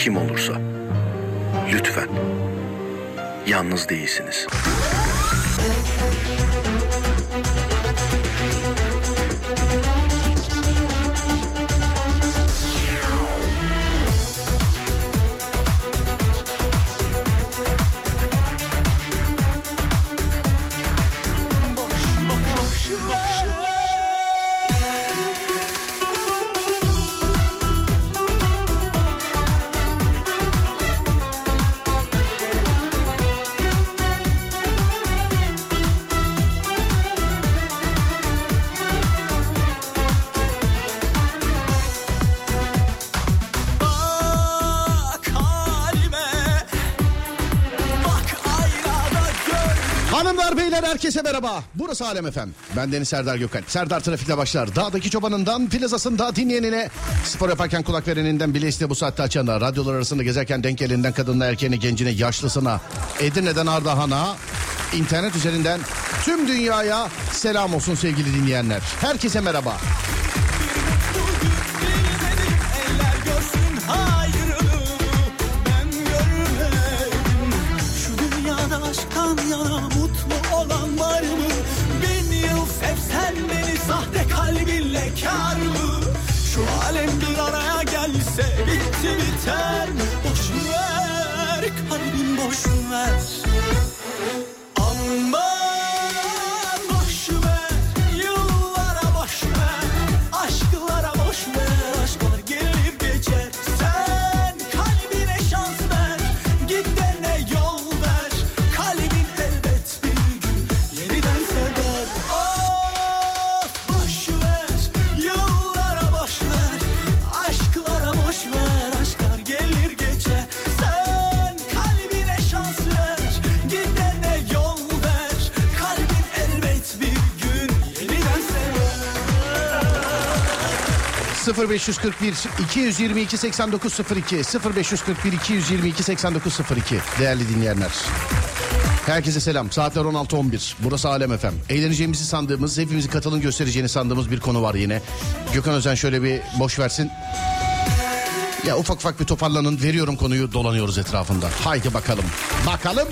kim olursa lütfen yalnız değilsiniz. Herkese merhaba. Burası Alem Efem. Ben Deniz Serdar Gökhan. Serdar Trafik'le başlar. Dağdaki çobanından plazasında dinleyenine, spor yaparken kulak vereninden bile iste bu saatte açana, radyolar arasında gezerken denk elinden kadınla erkeğine, gencine, yaşlısına, Edirne'den Ardahan'a, internet üzerinden tüm dünyaya selam olsun sevgili dinleyenler. Herkese merhaba. Bilmedim kar mı? Şu alem bir araya gelse bitti biter 0541 222 8902 0541 222 8902 değerli dinleyenler. Herkese selam. Saatler 16.11. Burası Alem Efem. Eğleneceğimizi sandığımız, hepimizi katılım göstereceğini sandığımız bir konu var yine. Gökhan Özen şöyle bir boş versin. Ya ufak ufak bir toparlanın. Veriyorum konuyu dolanıyoruz etrafında. Haydi bakalım. Bakalım.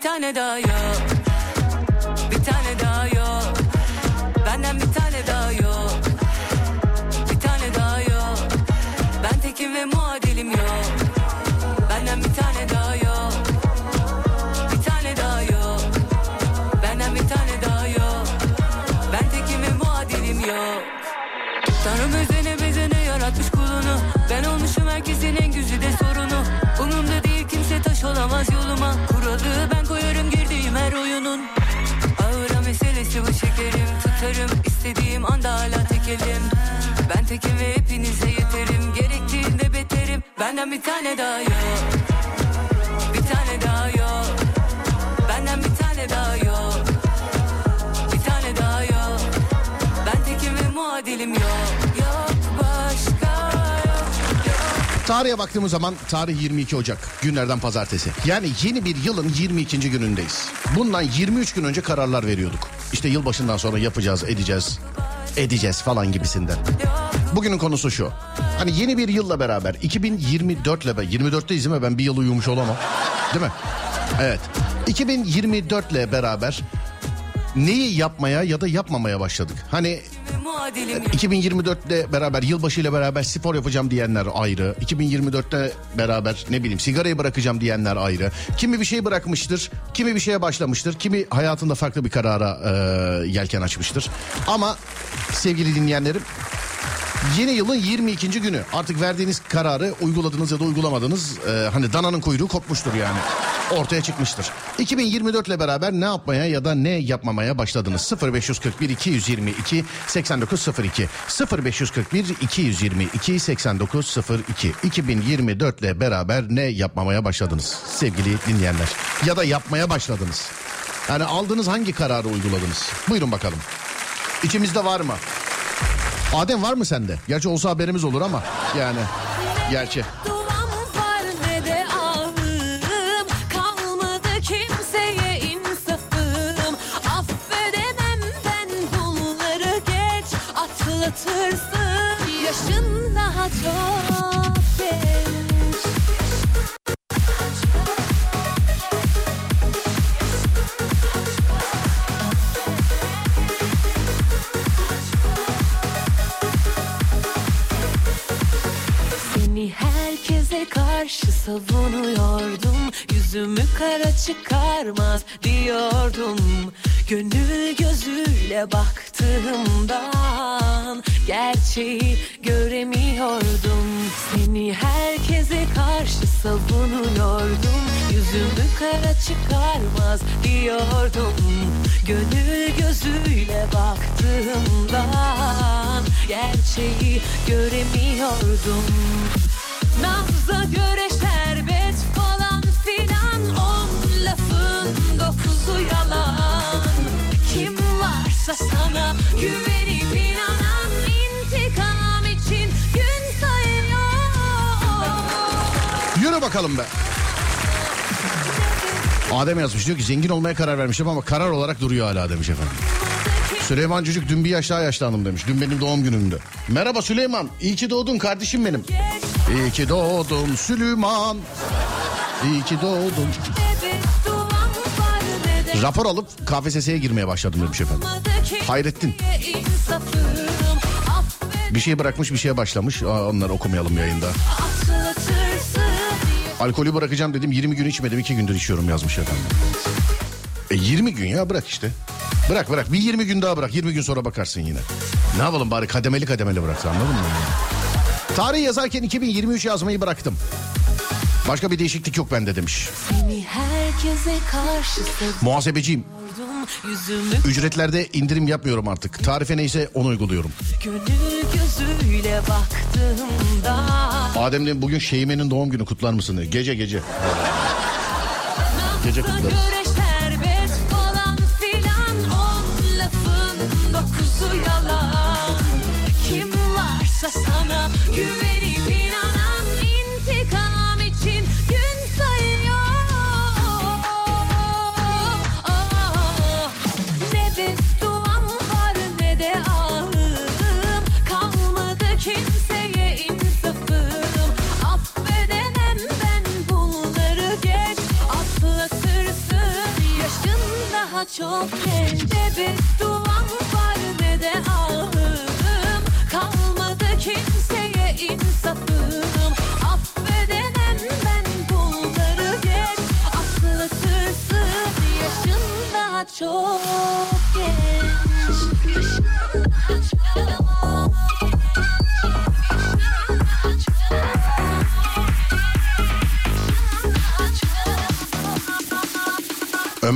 Bir tane daha yok baktığımız zaman tarih 22 Ocak günlerden pazartesi. Yani yeni bir yılın 22. günündeyiz. Bundan 23 gün önce kararlar veriyorduk. İşte yılbaşından sonra yapacağız, edeceğiz, edeceğiz falan gibisinden. Bugünün konusu şu. Hani yeni bir yılla beraber 2024 ile be 24'teyiz değil mi? Ben bir yıl uyumuş olamam. Değil mi? Evet. 2024 ile beraber neyi yapmaya ya da yapmamaya başladık? Hani 2024'te beraber yılbaşı ile beraber spor yapacağım diyenler ayrı. 2024'te beraber ne bileyim sigarayı bırakacağım diyenler ayrı. Kimi bir şey bırakmıştır, kimi bir şeye başlamıştır, kimi hayatında farklı bir karara e, yelken açmıştır. Ama sevgili dinleyenlerim Yeni yılın 22. günü. Artık verdiğiniz kararı uyguladınız ya da uygulamadınız. e, hani dananın kuyruğu kopmuştur yani. Ortaya çıkmıştır. 2024 ile beraber ne yapmaya ya da ne yapmamaya başladınız? 0541 222 8902 0541 222 8902 2024 ile beraber ne yapmamaya başladınız sevgili dinleyenler? Ya da yapmaya başladınız. Yani aldığınız hangi kararı uyguladınız? Buyurun bakalım. İçimizde var mı? Adem var mı sende? Gerçi olsa haberimiz olur ama yani. Gerçi. Duam var ne savunuyordum. Yüzümü kara çıkarmaz diyordum. Gönül gözüyle baktığımdan Gerçeği göremiyordum. Seni herkese karşı savunuyordum. Yüzümü kara çıkarmaz diyordum. Gönül gözüyle baktığımdan Gerçeği göremiyordum Nabza göre şerbet falan filan On lafın dokuzu yalan Kim varsa sana güvenip inanan intikam için gün sayıyor Yürü bakalım be. Adem yazmış diyor ki zengin olmaya karar vermişim ama karar olarak duruyor hala demiş efendim. Süleyman Çocuk dün bir yaş daha yaşlandım demiş. Dün benim doğum günümdü. Merhaba Süleyman. İyi ki doğdun kardeşim benim. İyi ki doğdun Süleyman. İyi ki doğdun. Rapor alıp KPSS'ye girmeye başladım demiş efendim. Hayrettin. Bir şey bırakmış bir şeye başlamış. Onları okumayalım yayında. Alkolü bırakacağım dedim 20 gün içmedim 2 gündür içiyorum yazmış efendim. E 20 gün ya bırak işte. Bırak bırak bir 20 gün daha bırak 20 gün sonra bakarsın yine. Ne yapalım bari kademeli kademeli bıraksa anladın mı? Tarih yazarken 2023 yazmayı bıraktım. Başka bir değişiklik yok bende demiş. Muhasebeciyim. Yüzümü Ücretlerde indirim yapmıyorum artık. Tarife neyse onu uyguluyorum. Adem'le bugün Şeyme'nin doğum günü kutlar mısın? Gece gece. Gece kutlarız. Çok geç Ne bir duam var ne de ahım. Kalmadı kimseye insafım. Affedemem ben bunları geç. Aklı sırsın yaşında çok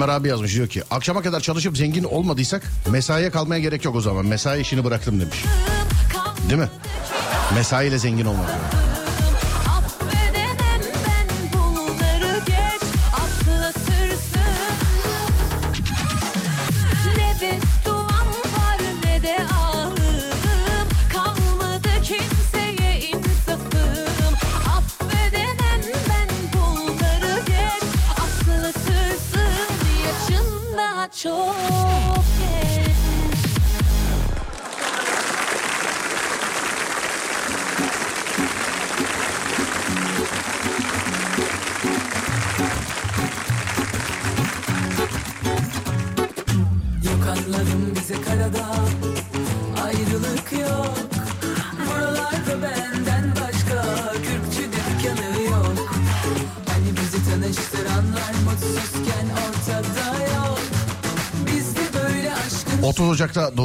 Ömer abi yazmış diyor ki akşama kadar çalışıp zengin olmadıysak mesaiye kalmaya gerek yok o zaman. Mesai işini bıraktım demiş. Değil mi? Mesaiyle zengin olmak. Affedemem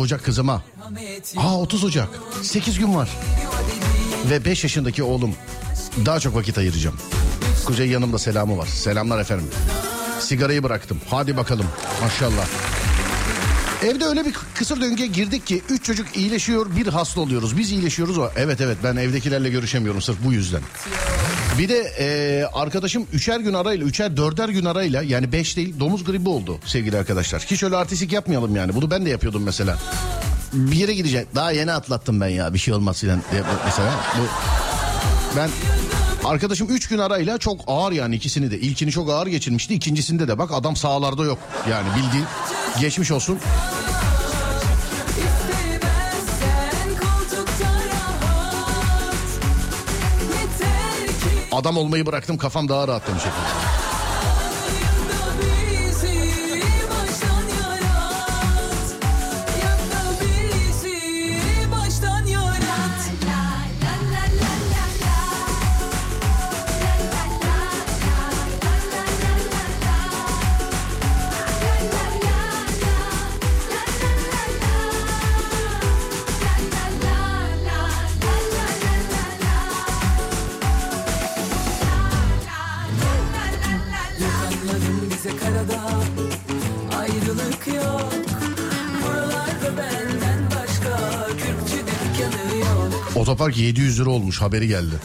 Doğacak kızıma. Aa 30 Ocak. 8 gün var. Ve 5 yaşındaki oğlum. Daha çok vakit ayıracağım. Kuzey yanımda selamı var. Selamlar efendim. Sigarayı bıraktım. Hadi bakalım. Maşallah. Evde öyle bir kısır döngüye girdik ki üç çocuk iyileşiyor bir hasta oluyoruz. Biz iyileşiyoruz o. Evet evet ben evdekilerle görüşemiyorum sırf bu yüzden. Bir de e, arkadaşım üçer gün arayla, üçer dörder gün arayla yani beş değil domuz gribi oldu sevgili arkadaşlar. Hiç öyle artistik yapmayalım yani. Bunu ben de yapıyordum mesela. Bir yere gidecek. Daha yeni atlattım ben ya bir şey diye mesela. Bu, ben arkadaşım üç gün arayla çok ağır yani ikisini de. İlkini çok ağır geçirmişti. ikincisinde de bak adam sağlarda yok. Yani bildiğin geçmiş olsun. Adam olmayı bıraktım kafam daha rahat demiş efendim. Otopark 700 lira olmuş haberi geldi.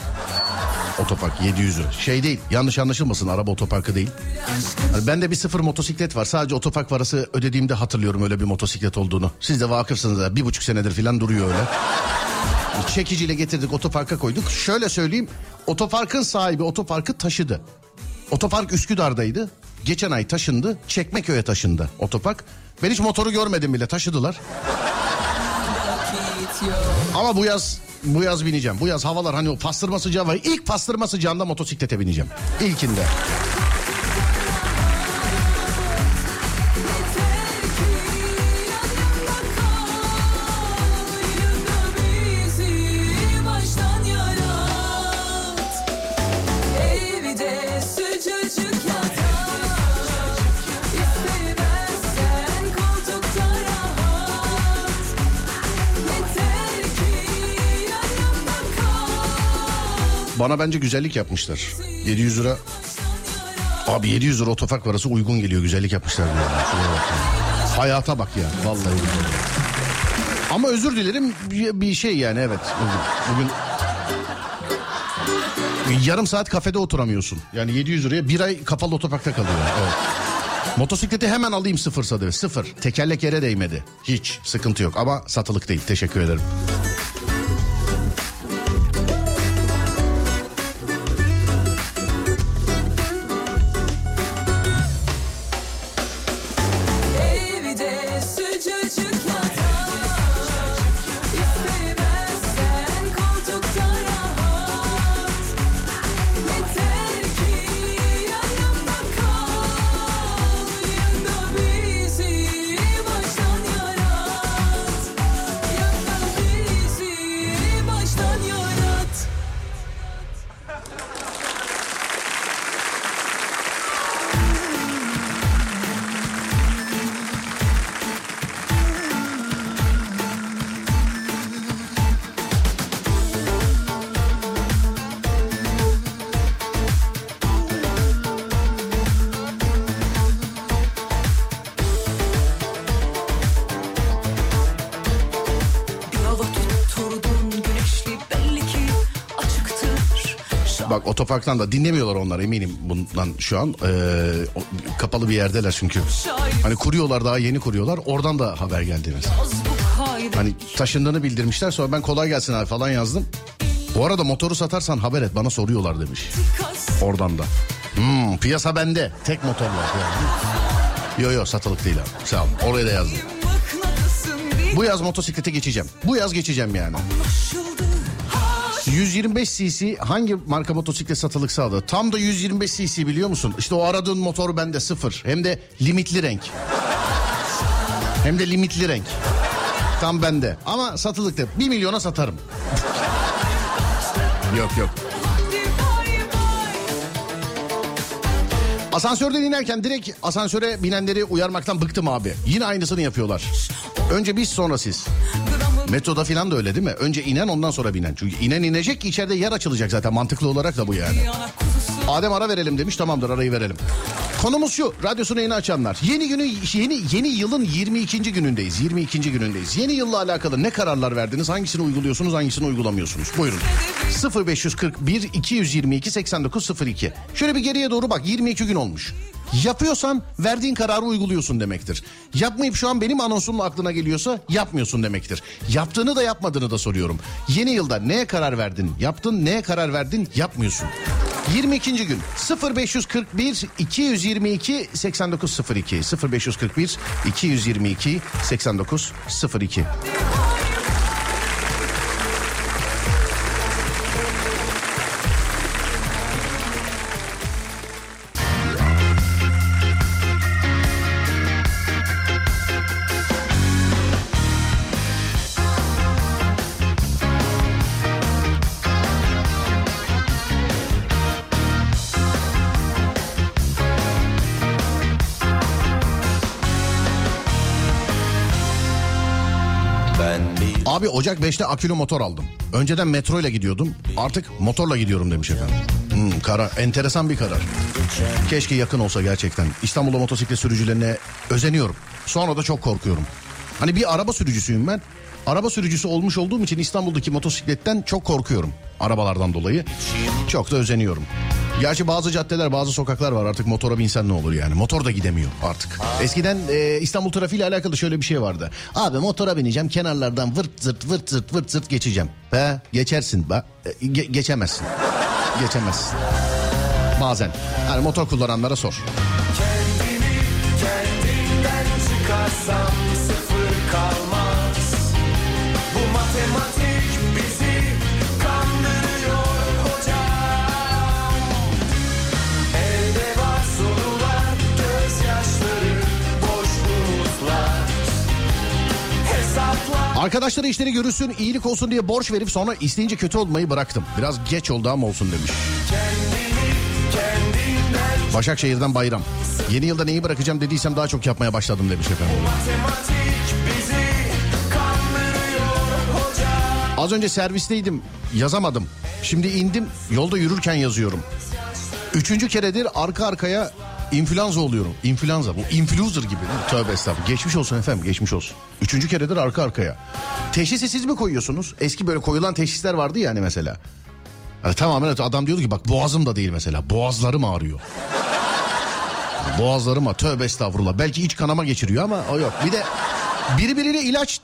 Otopark 700 lira. Şey değil yanlış anlaşılmasın araba otoparkı değil. Hani bende bir sıfır motosiklet var. Sadece otopark parası ödediğimde hatırlıyorum öyle bir motosiklet olduğunu. Siz de vakıfsınız da bir buçuk senedir falan duruyor öyle. Çekiciyle getirdik otoparka koyduk. Şöyle söyleyeyim otoparkın sahibi otoparkı taşıdı. Otopark Üsküdar'daydı. Geçen ay taşındı. Çekmeköy'e taşındı otopark. Ben hiç motoru görmedim bile taşıdılar. Ama bu yaz bu yaz bineceğim. Bu yaz havalar hani o pastırma sıcağı var. İlk pastırma sıcağında motosiklete bineceğim. İlkinde. Bana bence güzellik yapmışlar. 700 lira. Abi 700 lira otopark parası uygun geliyor. Güzellik yapmışlar. diyor. Şuraya bak ya. Hayata bak ya. Vallahi. Ama özür dilerim bir şey yani evet. Bugün, yarım saat kafede oturamıyorsun. Yani 700 liraya bir ay kapalı otoparkta kalıyor. Evet. Motosikleti hemen alayım sıfır sadı. Sıfır. Tekerlek yere değmedi. Hiç sıkıntı yok ama satılık değil. Teşekkür ederim. Bak otoparktan da dinlemiyorlar onlar eminim bundan şu an. Ee, kapalı bir yerdeler çünkü. Hani kuruyorlar daha yeni kuruyorlar. Oradan da haber geldi mesela. Hani taşındığını bildirmişler sonra ben kolay gelsin abi falan yazdım. Bu arada motoru satarsan haber et bana soruyorlar demiş. Oradan da. Hmm, piyasa bende. Tek motor var. Yani. Yo yo satılık değil abi. Sağ ol. Oraya da yazdım. Bu yaz motosiklete geçeceğim. Bu yaz geçeceğim yani. 125 cc hangi marka motosiklet satılık sağladı? Tam da 125 cc biliyor musun? İşte o aradığın motor bende sıfır. Hem de limitli renk. Hem de limitli renk. Tam bende. Ama satılık da 1 milyona satarım. yok yok. Asansörden inerken direkt asansöre binenleri uyarmaktan bıktım abi. Yine aynısını yapıyorlar. Önce biz sonra siz. Metroda falan da öyle değil mi? Önce inen ondan sonra binen. Çünkü inen inecek ki içeride yer açılacak zaten mantıklı olarak da bu yani. Adem ara verelim demiş tamamdır arayı verelim. Konumuz şu radyosunu yeni açanlar. Yeni günü yeni yeni yılın 22. günündeyiz. 22. günündeyiz. Yeni yılla alakalı ne kararlar verdiniz? Hangisini uyguluyorsunuz, hangisini uygulamıyorsunuz? Buyurun. 0541 222 8902. Şöyle bir geriye doğru bak 22 gün olmuş. Yapıyorsan verdiğin kararı uyguluyorsun demektir. Yapmayıp şu an benim anonsumla aklına geliyorsa yapmıyorsun demektir. Yaptığını da yapmadığını da soruyorum. Yeni yılda neye karar verdin? Yaptın neye karar verdin? Yapmıyorsun. 22. gün 0541 222 8902 0541 222 8902 Ocak 5'te akülü motor aldım. Önceden metro ile gidiyordum. Artık motorla gidiyorum demiş efendim. Hmm, karar, enteresan bir karar. Keşke yakın olsa gerçekten. İstanbul'da motosiklet sürücülerine özeniyorum. Sonra da çok korkuyorum. Hani bir araba sürücüsüyüm ben. Araba sürücüsü olmuş olduğum için İstanbul'daki motosikletten çok korkuyorum. Arabalardan dolayı. Çok da özeniyorum. Gerçi bazı caddeler bazı sokaklar var artık motora binsen ne olur yani. Motor da gidemiyor artık. Eskiden e, İstanbul trafiğiyle alakalı şöyle bir şey vardı. Abi motora bineceğim kenarlardan vırt zırt vırt zırt vırt zırt geçeceğim. Be geçersin be. E, ge- geçemezsin. Geçemezsin. Bazen. Yani motor kullananlara sor. kendimi kendimden çıkarsam Hesaplar Arkadaşları işleri görürsün iyilik olsun diye borç verip sonra isteyince kötü olmayı bıraktım. Biraz geç oldu ama olsun demiş. Başakşehir'den Bayram. Yeni yılda neyi bırakacağım dediysem daha çok yapmaya başladım demiş efendim. Az önce servisteydim yazamadım. Şimdi indim yolda yürürken yazıyorum. Üçüncü keredir arka arkaya influenza oluyorum. Influenza bu influencer gibi. Tövbe estağfurullah. Geçmiş olsun efendim geçmiş olsun. Üçüncü keredir arka arkaya. Teşhisi siz mi koyuyorsunuz? Eski böyle koyulan teşhisler vardı ya hani mesela. Yani tamamen adam diyordu ki bak boğazım da değil mesela. Boğazlarım ağrıyor. Boğazlarıma tövbe estağfurullah. Belki iç kanama geçiriyor ama o yok. Bir de birbirine ilaç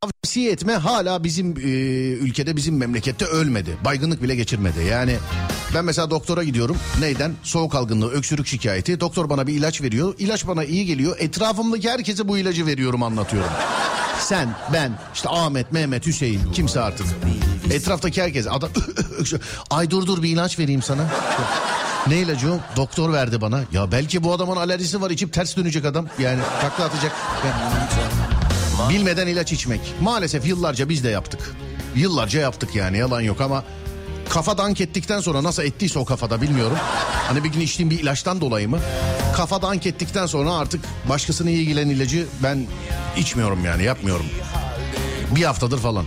tavsiye etme hala bizim e, ülkede bizim memlekette ölmedi. Baygınlık bile geçirmedi. Yani ben mesela doktora gidiyorum. Neyden? Soğuk algınlığı, öksürük şikayeti. Doktor bana bir ilaç veriyor. İlaç bana iyi geliyor. Etrafımdaki herkese bu ilacı veriyorum anlatıyorum. Sen, ben, işte Ahmet, Mehmet, Hüseyin kimse artık. Etraftaki herkes adam ay dur dur bir ilaç vereyim sana. Ne ilacı o? Doktor verdi bana. Ya belki bu adamın alerjisi var içip ters dönecek adam. Yani takla atacak. Bilmeden ilaç içmek. Maalesef yıllarca biz de yaptık. Yıllarca yaptık yani yalan yok ama kafa dank ettikten sonra nasıl ettiyse o kafada bilmiyorum. Hani bir gün içtiğim bir ilaçtan dolayı mı? Kafa dank ettikten sonra artık başkasına iyi gelen ilacı ben içmiyorum yani yapmıyorum. Bir haftadır falan.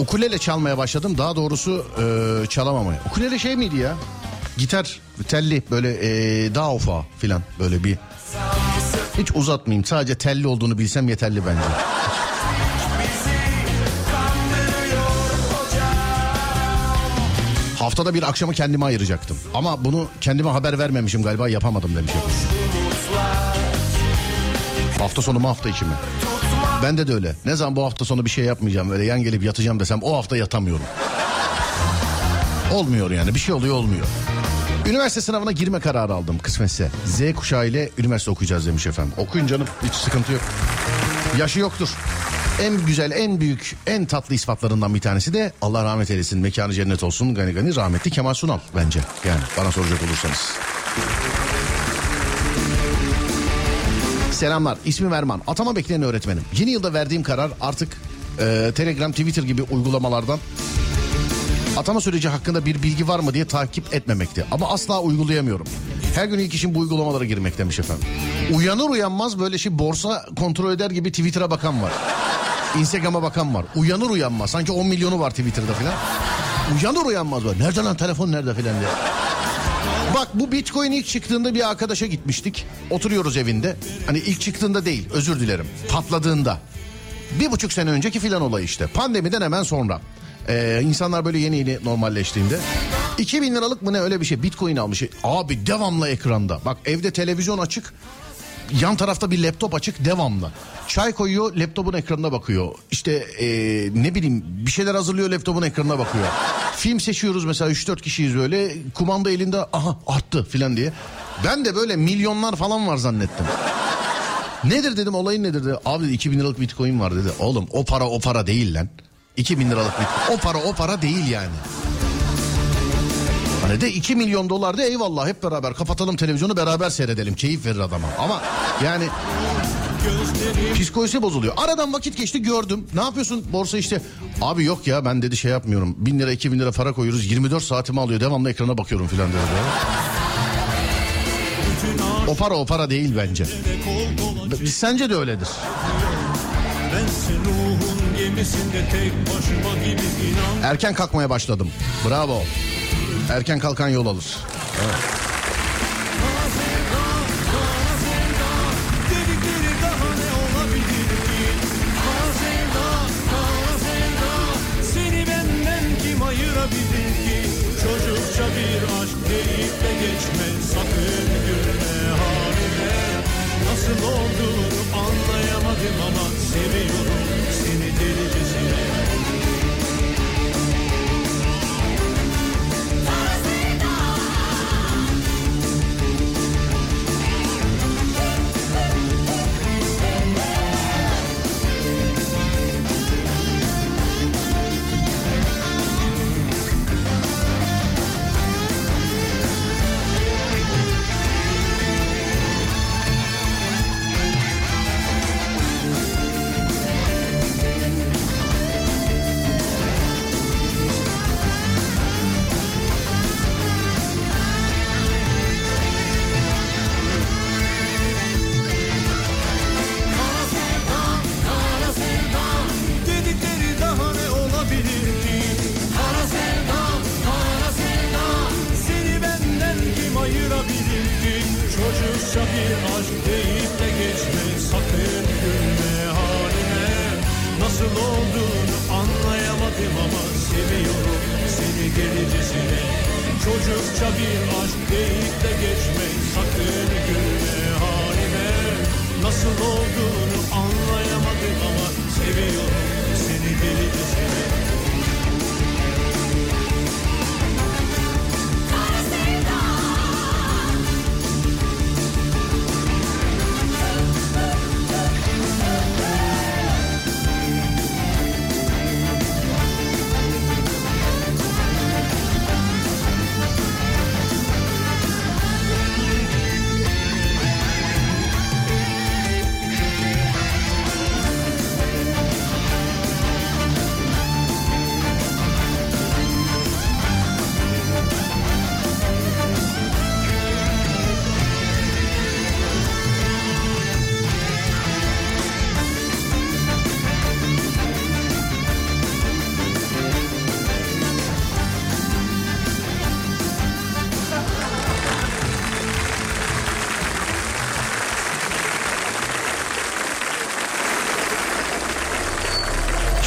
Ukulele çalmaya başladım. Daha doğrusu e, çalamamaya. Ukulele şey miydi ya? Gitar, telli böyle e, daha ufa filan böyle bir. Hiç uzatmayayım. Sadece telli olduğunu bilsem yeterli bence. Haftada bir akşamı kendime ayıracaktım. Ama bunu kendime haber vermemişim galiba yapamadım demiş. Hafta sonu mu hafta içi mi? Bende de öyle. Ne zaman bu hafta sonu bir şey yapmayacağım böyle yan gelip yatacağım desem o hafta yatamıyorum. Olmuyor yani bir şey oluyor olmuyor. Üniversite sınavına girme kararı aldım kısmetse. Z kuşağı ile üniversite okuyacağız demiş efendim. Okuyun canım hiç sıkıntı yok. Yaşı yoktur. En güzel, en büyük, en tatlı ispatlarından bir tanesi de Allah rahmet eylesin. Mekanı cennet olsun gani gani rahmetli Kemal Sunal bence. Yani bana soracak olursanız. Selamlar. İsmim Erman. Atama bekleyen öğretmenim. Yeni yılda verdiğim karar artık e, Telegram, Twitter gibi uygulamalardan atama süreci hakkında bir bilgi var mı diye takip etmemekti. Ama asla uygulayamıyorum. Her gün ilk işim bu uygulamalara girmek demiş efendim. Uyanır uyanmaz böyle şey borsa kontrol eder gibi Twitter'a bakan var. Instagram'a bakan var. Uyanır uyanmaz. Sanki 10 milyonu var Twitter'da falan. Uyanır uyanmaz var. Nerede lan telefon nerede falan diye. Bak bu Bitcoin ilk çıktığında bir arkadaşa gitmiştik. Oturuyoruz evinde. Hani ilk çıktığında değil özür dilerim. Patladığında. Bir buçuk sene önceki filan olay işte. Pandemiden hemen sonra. Ee, insanlar böyle yeni yeni normalleştiğinde. 2000 liralık mı ne öyle bir şey bitcoin almış. Abi devamlı ekranda. Bak evde televizyon açık. Yan tarafta bir laptop açık devamlı. Çay koyuyor laptopun ekranına bakıyor. İşte ee, ne bileyim bir şeyler hazırlıyor laptopun ekranına bakıyor. Film seçiyoruz mesela 3-4 kişiyiz böyle. Kumanda elinde aha arttı filan diye. Ben de böyle milyonlar falan var zannettim. Nedir dedim olayın nedir dedi. Abi dedi, 2000 liralık bitcoin var dedi. Oğlum o para o para değil lan. 2000 liralık bitcoin. O para o para değil yani. Hani de 2 milyon dolar da eyvallah hep beraber kapatalım televizyonu beraber seyredelim. Keyif verir adama. Ama yani psikolojisi bozuluyor. Aradan vakit geçti gördüm. Ne yapıyorsun borsa işte. Abi yok ya ben dedi şey yapmıyorum. 1000 lira 2000 lira para koyuyoruz. 24 saatimi alıyor. Devamlı ekrana bakıyorum filan dedi. O para o para değil bence. Sence de öyledir. Erken kalkmaya başladım. Bravo. Erken kalkan yol alır. Dedikleri daha ne olabilir ki Kara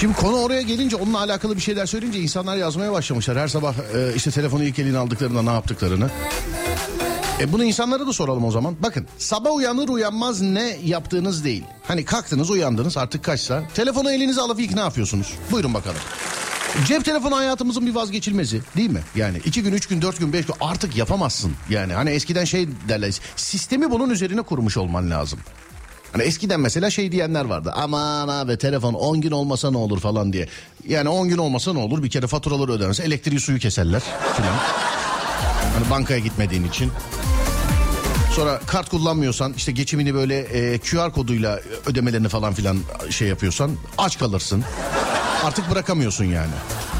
Şimdi konu oraya gelince onunla alakalı bir şeyler söyleyince insanlar yazmaya başlamışlar. Her sabah e, işte telefonu ilk eline aldıklarında ne yaptıklarını. E bunu insanlara da soralım o zaman. Bakın sabah uyanır uyanmaz ne yaptığınız değil. Hani kalktınız uyandınız artık kaçsa. Telefonu elinize alıp ilk ne yapıyorsunuz? Buyurun bakalım. Cep telefonu hayatımızın bir vazgeçilmezi değil mi? Yani iki gün, üç gün, dört gün, beş gün artık yapamazsın. Yani hani eskiden şey derler sistemi bunun üzerine kurmuş olman lazım. Hani eskiden mesela şey diyenler vardı. Aman abi telefon 10 gün olmasa ne olur falan diye. Yani 10 gün olmasa ne olur? Bir kere faturaları ödenmez. Elektriği suyu keserler filan. Hani bankaya gitmediğin için. Sonra kart kullanmıyorsan işte geçimini böyle e, QR koduyla ödemelerini falan filan şey yapıyorsan aç kalırsın. Artık bırakamıyorsun yani.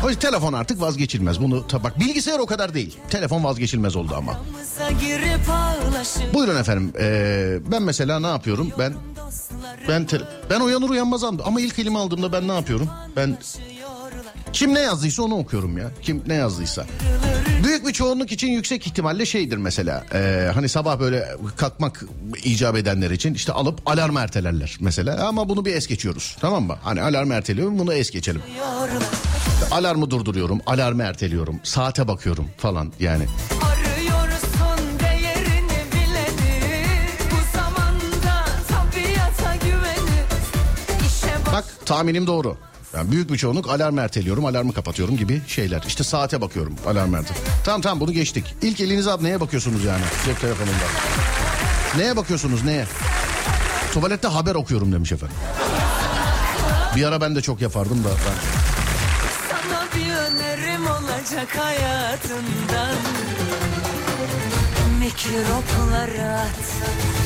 O yüzden telefon artık vazgeçilmez. Bunu bak bilgisayar o kadar değil. Telefon vazgeçilmez oldu ama. Buyurun efendim. Ee, ben mesela ne yapıyorum? Ben ben te- ben uyanır uyanmaz andım. Ama ilk elime aldığımda ben ne yapıyorum? Ben kim ne yazdıysa onu okuyorum ya. Kim ne yazdıysa. Büyük bir çoğunluk için yüksek ihtimalle şeydir mesela. ee, hani sabah böyle kalkmak icap edenler için işte alıp alarm ertelerler mesela. Ama bunu bir es geçiyoruz. Tamam mı? Hani alarm erteliyorum bunu es geçelim. Alarmı durduruyorum. Alarmı erteliyorum. Saate bakıyorum falan yani. Bak tahminim doğru. Yani büyük bir çoğunluk alarm erteliyorum, alarmı kapatıyorum gibi şeyler. İşte saate bakıyorum, alarm ertel. Tamam tamam bunu geçtik. İlk elinize alıp neye bakıyorsunuz yani cep telefonunda? Neye bakıyorsunuz neye? Tuvalette haber okuyorum demiş efendim. Bir ara ben de çok yapardım da ben. Sana bir önerim olacak hayatından Mikropları at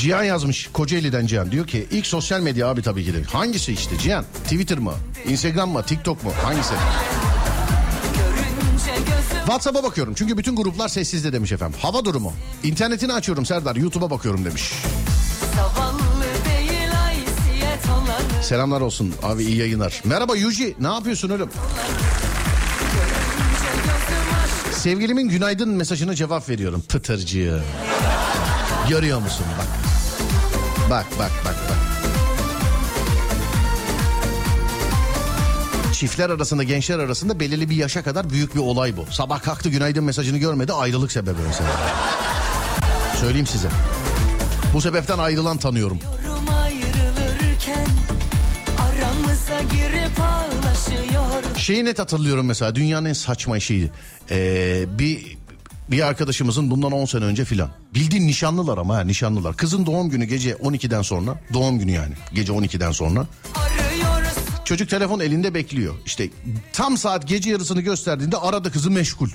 Cihan yazmış Kocaeli'den Cihan diyor ki ilk sosyal medya abi tabii ki de. Hangisi işte Cihan? Twitter mı? Instagram mı? TikTok mu? Hangisi? WhatsApp'a bakıyorum çünkü bütün gruplar sessizde demiş efendim. Hava durumu. İnternetini açıyorum Serdar YouTube'a bakıyorum demiş. değil Selamlar olsun abi iyi yayınlar. Merhaba Yuji ne yapıyorsun oğlum? Sevgilimin günaydın mesajına cevap veriyorum. Pıtırcı. Görüyor musun bak. Bak bak bak bak. Çiftler arasında gençler arasında belirli bir yaşa kadar büyük bir olay bu. Sabah kalktı günaydın mesajını görmedi ayrılık sebebi mesela. Söyleyeyim size. Bu sebepten ayrılan tanıyorum. Şeyi net hatırlıyorum mesela dünyanın en saçma şeyi. Ee, bir bir arkadaşımızın bundan 10 sene önce filan. Bildiğin nişanlılar ama ha nişanlılar. Kızın doğum günü gece 12'den sonra. Doğum günü yani gece 12'den sonra. Çocuk telefon elinde bekliyor. İşte tam saat gece yarısını gösterdiğinde aradı kızı meşgul.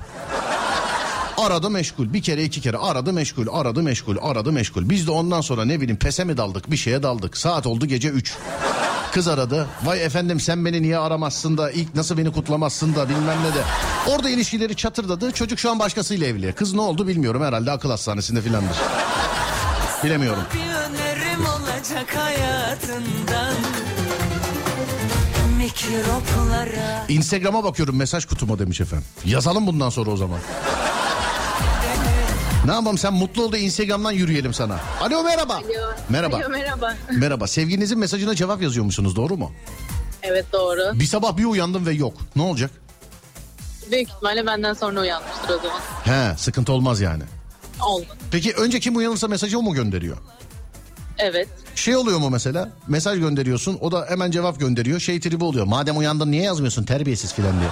Aradı meşgul. Bir kere iki kere aradı meşgul. Aradı meşgul. Aradı meşgul. Biz de ondan sonra ne bileyim pese mi daldık bir şeye daldık. Saat oldu gece 3. Kız aradı. Vay efendim sen beni niye aramazsın da ilk nasıl beni kutlamazsın da bilmem ne de. Orada ilişkileri çatırdadı. Çocuk şu an başkasıyla evli. Kız ne oldu bilmiyorum herhalde akıl hastanesinde filandır. Bilemiyorum. Instagram'a bakıyorum mesaj kutuma demiş efendim. Yazalım bundan sonra o zaman. Ne yapalım sen mutlu ol da Instagram'dan yürüyelim sana. Alo merhaba. Merhaba. Alo, merhaba. Merhaba. Sevgilinizin mesajına cevap yazıyor musunuz doğru mu? Evet doğru. Bir sabah bir uyandım ve yok. Ne olacak? Büyük ihtimalle benden sonra uyanmıştır o zaman. He sıkıntı olmaz yani. Olmadı. Peki önce kim uyanırsa mesajı o mu gönderiyor? Evet. Şey oluyor mu mesela? Mesaj gönderiyorsun o da hemen cevap gönderiyor. Şey tribi oluyor. Madem uyandın niye yazmıyorsun terbiyesiz filan diye.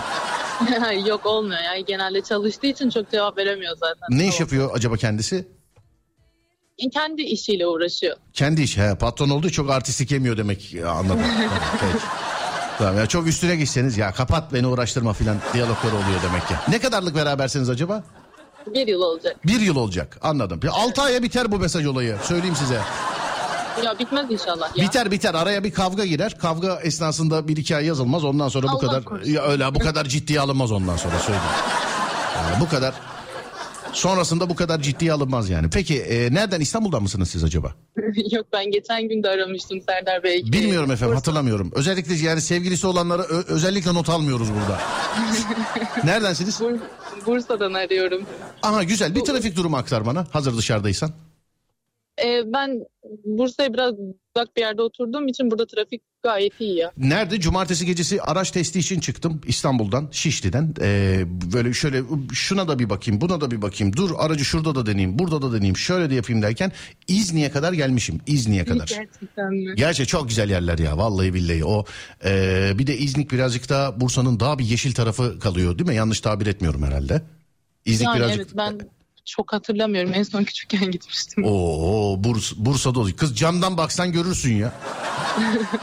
Yok olmuyor ya. Genelde çalıştığı için çok cevap veremiyor zaten. Ne iş yapıyor acaba kendisi? Kendi işiyle uğraşıyor. Kendi iş. He, patron olduğu çok artistik yemiyor demek. Ya, anladım. Tamam, peki. Tamam ya çok üstüne gitseniz ya kapat beni uğraştırma filan diyaloglar oluyor demek ki. Ne kadarlık berabersiniz acaba? Bir yıl olacak. Bir yıl olacak anladım. Bir altı aya biter bu mesaj olayı söyleyeyim size. Ya bitmez inşallah ya. Biter biter araya bir kavga girer. Kavga esnasında bir iki ay yazılmaz ondan sonra bu Allah kadar korusun. ya öyle bu kadar ciddiye alınmaz ondan sonra söyleyeyim. Yani bu kadar sonrasında bu kadar ciddiye alınmaz yani. Peki e, nereden İstanbul'dan mısınız siz acaba? Yok ben geçen gün de aramıştım Serdar Bey. Bilmiyorum efendim Bursa. hatırlamıyorum. Özellikle yani sevgilisi olanlara ö- özellikle not almıyoruz burada. Neredensiniz? Bur- Bursa'dan arıyorum. Aha güzel bir trafik durumu aktar bana hazır dışarıdaysan. Ee, ben Bursa'ya biraz uzak bir yerde oturduğum için burada trafik gayet iyi ya. Nerede? Cumartesi gecesi araç testi için çıktım İstanbul'dan, Şişli'den. Ee, böyle şöyle şuna da bir bakayım, buna da bir bakayım. Dur aracı şurada da deneyeyim, burada da deneyeyim, şöyle de yapayım derken İzni'ye kadar gelmişim. İzni'ye kadar. Gerçekten mi? Gerçi çok güzel yerler ya vallahi billahi o ee, bir de İznik birazcık daha Bursa'nın daha bir yeşil tarafı kalıyor değil mi yanlış tabir etmiyorum herhalde. İznik Yani birazcık evet ben çok hatırlamıyorum. En son küçükken gitmiştim. Oo Burs, Bursa'da oluyor. Kız camdan baksan görürsün ya.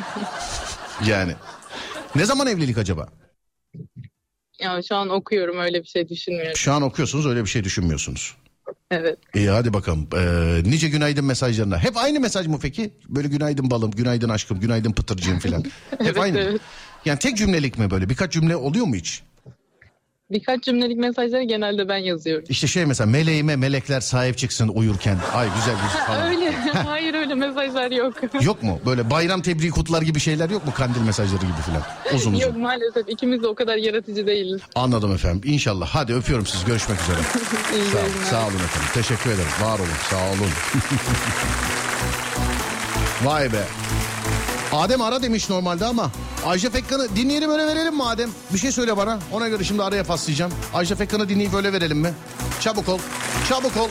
yani. Ne zaman evlilik acaba? Yani şu an okuyorum öyle bir şey düşünmüyorum. Şu an okuyorsunuz öyle bir şey düşünmüyorsunuz. Evet. İyi hadi bakalım. Ee, nice günaydın mesajlarına. Hep aynı mesaj mı peki? Böyle günaydın balım, günaydın aşkım, günaydın pıtırcığım falan. Hep Evet, aynı. evet. Yani tek cümlelik mi böyle? Birkaç cümle oluyor mu hiç? Birkaç cümlelik mesajları genelde ben yazıyorum. İşte şey mesela meleğime melekler sahip çıksın uyurken. Ay güzel güzel falan. Öyle. Hayır öyle mesajlar yok. Yok mu? Böyle bayram tebriği kutlar gibi şeyler yok mu? Kandil mesajları gibi falan. Uzun uzun. yok maalesef ikimiz de o kadar yaratıcı değiliz. Anladım efendim. İnşallah. Hadi öpüyorum sizi. Görüşmek üzere. İyi Sağ, yayınlar. sağ olun efendim. Teşekkür ederim. Var olun. Sağ olun. Vay be. Adem ara demiş normalde ama Ajda Pekkan'ı dinleyelim öyle verelim mi Adem? Bir şey söyle bana. Ona göre şimdi araya paslayacağım. Ajda Pekkan'ı dinleyip öyle verelim mi? Çabuk ol. Çabuk ol.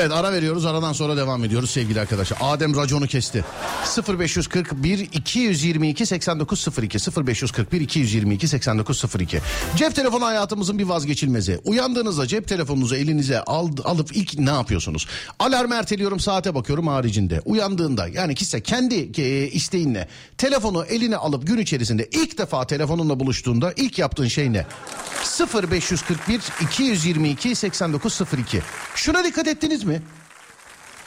Evet ara veriyoruz aradan sonra devam ediyoruz sevgili arkadaşlar. Adem raconu kesti. 0541 222 8902 0541 222 8902 Cep telefonu hayatımızın bir vazgeçilmezi. Uyandığınızda cep telefonunuzu elinize al, alıp ilk ne yapıyorsunuz? Alarmı erteliyorum saate bakıyorum haricinde. Uyandığında yani kişi kendi isteğinle telefonu eline alıp gün içerisinde ilk defa telefonunla buluştuğunda ilk yaptığın şey ne? 0541 222 8902 Şuna dikkat ettiniz mi?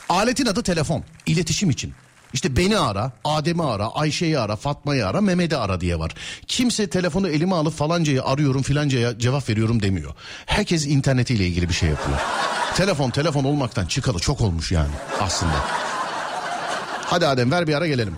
Aletin adı telefon. İletişim için. İşte beni ara, Adem'i ara, Ayşe'yi ara, Fatma'yı ara, Mehmet'i ara diye var. Kimse telefonu elime alıp falancayı arıyorum filancaya cevap veriyorum demiyor. Herkes internetiyle ilgili bir şey yapıyor. telefon telefon olmaktan çıkalı çok olmuş yani aslında. Hadi Adem ver bir ara gelelim.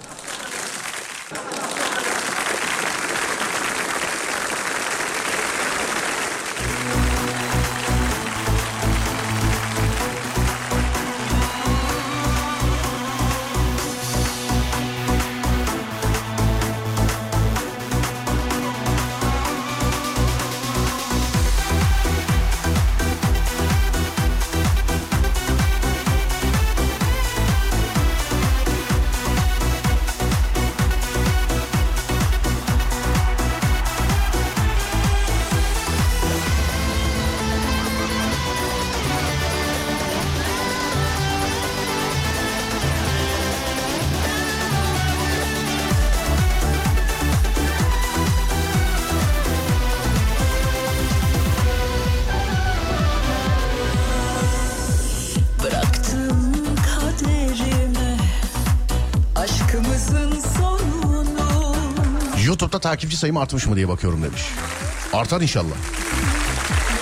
Takipçi sayım artmış mı diye bakıyorum demiş. Artar inşallah.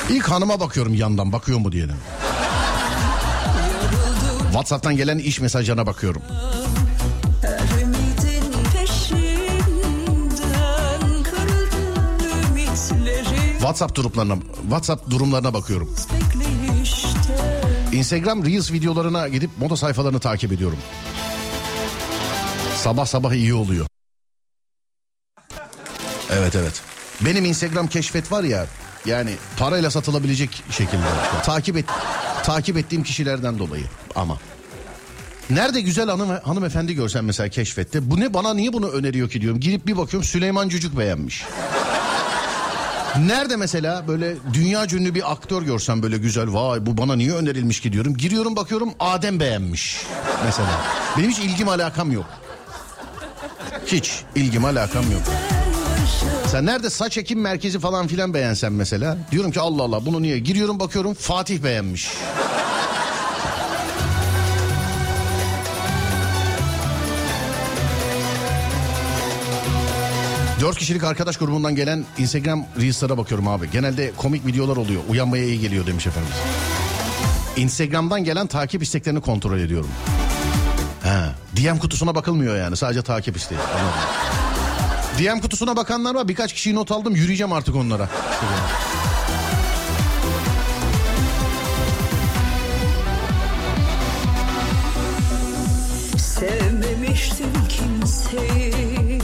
İlk hanıma bakıyorum yandan bakıyor mu diye. WhatsApp'tan gelen iş mesajlarına bakıyorum. WhatsApp durumlarına WhatsApp durumlarına bakıyorum. Instagram Reels videolarına gidip moda sayfalarını takip ediyorum. Sabah sabah iyi oluyor. Evet evet. Benim Instagram keşfet var ya yani parayla satılabilecek şekilde. Takip et takip ettiğim kişilerden dolayı ama. Nerede güzel hanım hanımefendi görsen mesela keşfette. Bu ne bana niye bunu öneriyor ki diyorum. Girip bir bakıyorum Süleyman Cücük beğenmiş. Nerede mesela böyle dünya ünlü bir aktör görsem böyle güzel vay bu bana niye önerilmiş ki diyorum. Giriyorum bakıyorum Adem beğenmiş mesela. Benim hiç ilgim alakam yok. Hiç ilgim alakam yok. Sen nerede saç ekim merkezi falan filan beğensen mesela. Diyorum ki Allah Allah bunu niye? Giriyorum bakıyorum Fatih beğenmiş. Dört kişilik arkadaş grubundan gelen Instagram Reels'lara bakıyorum abi. Genelde komik videolar oluyor. Uyanmaya iyi geliyor demiş efendim. Instagram'dan gelen takip isteklerini kontrol ediyorum. Ha, DM kutusuna bakılmıyor yani. Sadece takip isteği. Anladım. DM kutusuna bakanlar var. Birkaç kişiyi not aldım. Yürüyeceğim artık onlara. Sevmemiştim kimseyi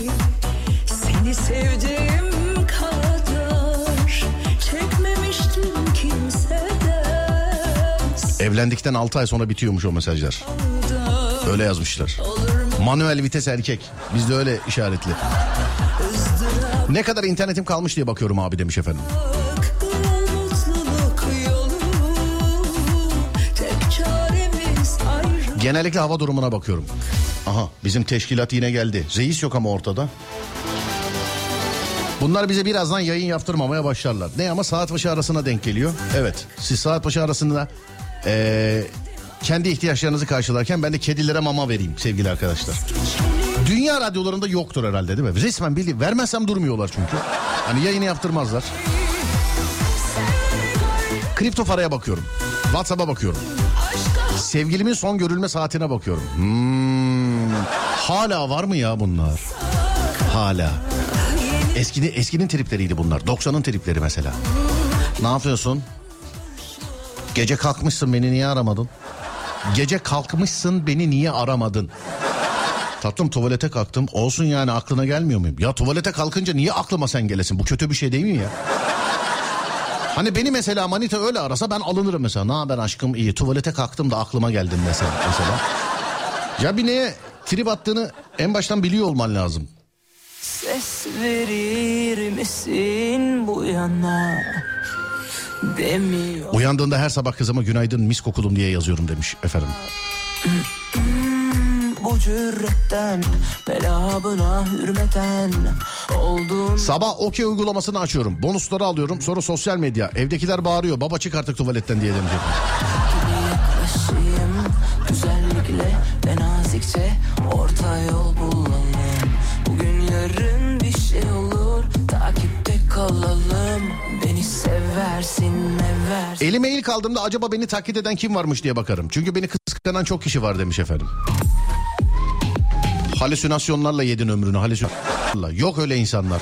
Seni sevdiğim kadar Çekmemiştim kimseden Evlendikten 6 ay sonra bitiyormuş o mesajlar. Öyle yazmışlar. Manuel vites erkek. Bizde öyle işaretli. Ne kadar internetim kalmış diye bakıyorum abi demiş efendim. Genellikle hava durumuna bakıyorum. Aha bizim teşkilat yine geldi. Reis yok ama ortada. Bunlar bize birazdan yayın yaptırmamaya başlarlar. Ne ama saat başı arasına denk geliyor. Evet siz saat başı arasında eee, kendi ihtiyaçlarınızı karşılarken ben de kedilere mama vereyim sevgili arkadaşlar. Dünya radyolarında yoktur herhalde değil mi? Resmen bildi. Vermezsem durmuyorlar çünkü. Hani yayını yaptırmazlar. Kripto paraya bakıyorum. WhatsApp'a bakıyorum. Sevgilimin son görülme saatine bakıyorum. Hmm, hala var mı ya bunlar? Hala. Eskide, eskinin tripleriydi bunlar. 90'ın tripleri mesela. Ne yapıyorsun? Gece kalkmışsın beni niye aramadın? Gece kalkmışsın beni niye aramadın? Tatlım tuvalete kalktım. Olsun yani aklına gelmiyor muyum? Ya tuvalete kalkınca niye aklıma sen gelesin? Bu kötü bir şey değil mi ya? Hani beni mesela manita öyle arasa ben alınırım mesela. Ne haber aşkım iyi tuvalete kalktım da aklıma geldin mesela. mesela. Ya bir neye trip attığını en baştan biliyor olman lazım. Ses verir misin bu yana? Demiyor Uyandığında her sabah kızıma günaydın mis kokulum diye yazıyorum demiş efendim. bu cüretten Belabına hürmeten Oldum Sabah okey uygulamasını açıyorum. Bonusları alıyorum. Sonra sosyal medya. Evdekiler bağırıyor. Baba çık artık tuvaletten diye demiş. Elime ilk aldığımda acaba beni taklit eden kim varmış diye bakarım. Çünkü beni kıskanan çok kişi var demiş efendim. Halüsinasyonlarla yedin ömrünü. Halüsinasyonlarla. Yok öyle insanlar.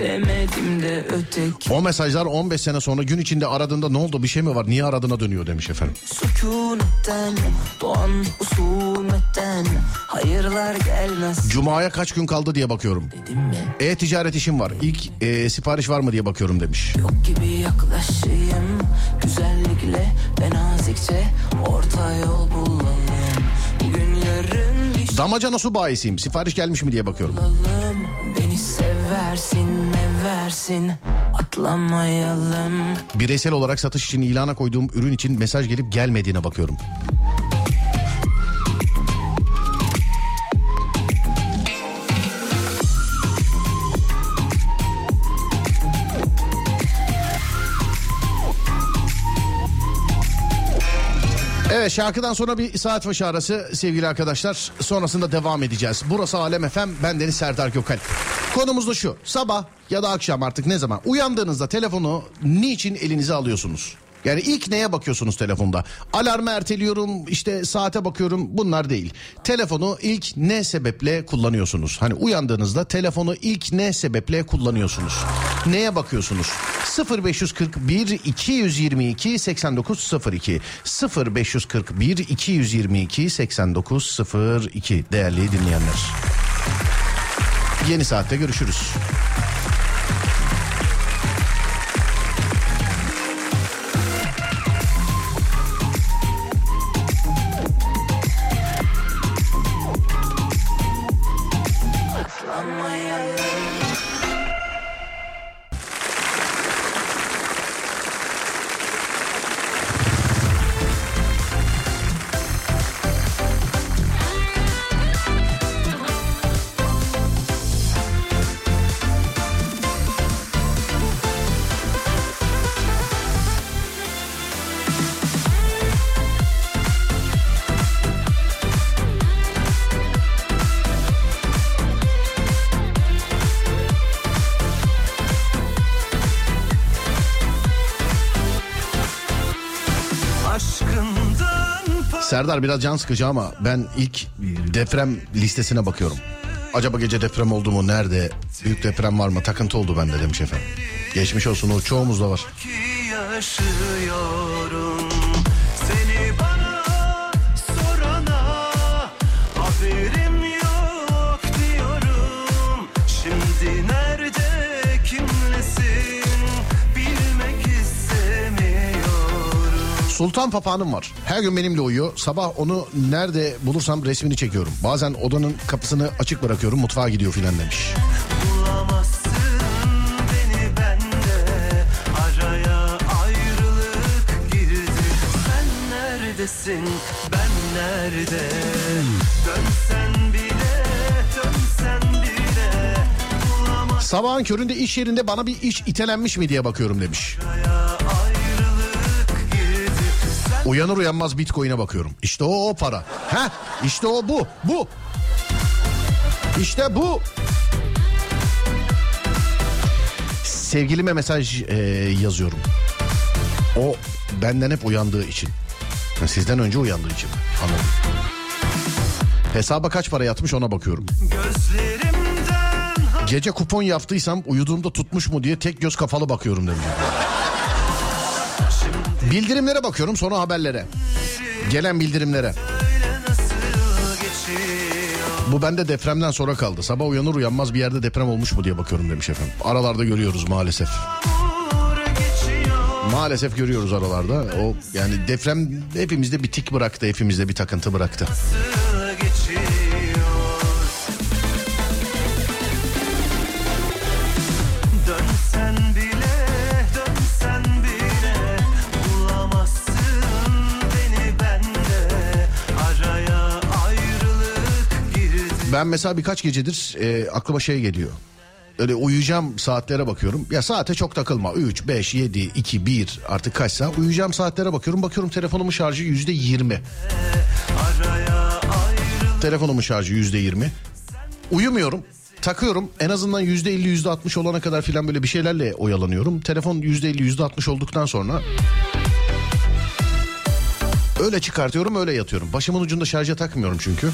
Üşütemedim de öteki O mesajlar 15 sene sonra gün içinde aradığında ne oldu bir şey mi var niye aradığına dönüyor demiş efendim. Sükunetten Doğan husumetten Hayırlar gelmez Cuma'ya kaç gün kaldı diye bakıyorum. dedim mi E-ticaret işim var. İlk e, sipariş var mı diye bakıyorum demiş. Yok gibi yaklaşayım Güzellikle ve nazikçe Orta yol bulalım Bugün yarın bir Damacana su bayisiyim. Sipariş gelmiş mi diye bakıyorum. bulalım seversin meversin Atlamayalım Bireysel olarak satış için ilana koyduğum ürün için mesaj gelip gelmediğine bakıyorum. Evet şarkıdan sonra bir saat başı arası sevgili arkadaşlar. Sonrasında devam edeceğiz. Burası Alem FM. Ben Deniz Serdar Gökalp. Konumuz da şu. Sabah ya da akşam artık ne zaman uyandığınızda telefonu niçin elinize alıyorsunuz? Yani ilk neye bakıyorsunuz telefonda? Alarmı erteliyorum, işte saate bakıyorum bunlar değil. Telefonu ilk ne sebeple kullanıyorsunuz? Hani uyandığınızda telefonu ilk ne sebeple kullanıyorsunuz? Neye bakıyorsunuz? 0541 222 8902 0541 222 8902 değerli dinleyenler. Yeni saatte görüşürüz. Serdar biraz can sıkıcı ama ben ilk deprem listesine bakıyorum. Acaba gece deprem oldu mu? Nerede? Büyük deprem var mı? Takıntı oldu bende demiş efendim. Geçmiş olsun o çoğumuzda var. yaşıyorum Sultan papağanım var. Her gün benimle uyuyor. Sabah onu nerede bulursam resmini çekiyorum. Bazen odanın kapısını açık bırakıyorum. Mutfağa gidiyor filan demiş. Neredesin ben nerede Dönsen bile dönsen bile Bulamazsın Sabahın köründe iş yerinde bana bir iş itelenmiş mi diye bakıyorum demiş. Sen Uyanır uyanmaz bitcoin'e bakıyorum. İşte o o para. Heh işte o bu bu. İşte bu. Sevgilime mesaj e, yazıyorum. O benden hep uyandığı için. Sizden önce uyandığı için. Anladım. Hesaba kaç para yatmış ona bakıyorum. Gece kupon yaptıysam uyuduğumda tutmuş mu diye tek göz kafalı bakıyorum demiş. Bildirimlere bakıyorum sonra haberlere. Gelen bildirimlere. Bu bende depremden sonra kaldı. Sabah uyanır uyanmaz bir yerde deprem olmuş mu diye bakıyorum demiş efendim. Aralarda görüyoruz maalesef. Maalesef görüyoruz aralarda. O yani deprem hepimizde bir tik bıraktı, hepimizde bir takıntı bıraktı. Nasıl Ben mesela birkaç gecedir e, aklıma şey geliyor. Öyle uyuyacağım saatlere bakıyorum. Ya saate çok takılma. 3, 5, 7, 2, 1 artık kaçsa. Uyuyacağım saatlere bakıyorum. Bakıyorum telefonumun şarjı yüzde yirmi. Araya ayrılık Telefonumun şarjı yüzde yirmi. Uyumuyorum. Takıyorum. En azından yüzde elli, yüzde altmış olana kadar filan böyle bir şeylerle oyalanıyorum. Telefon yüzde elli, yüzde altmış olduktan sonra... Öyle çıkartıyorum öyle yatıyorum. Başımın ucunda şarja takmıyorum çünkü.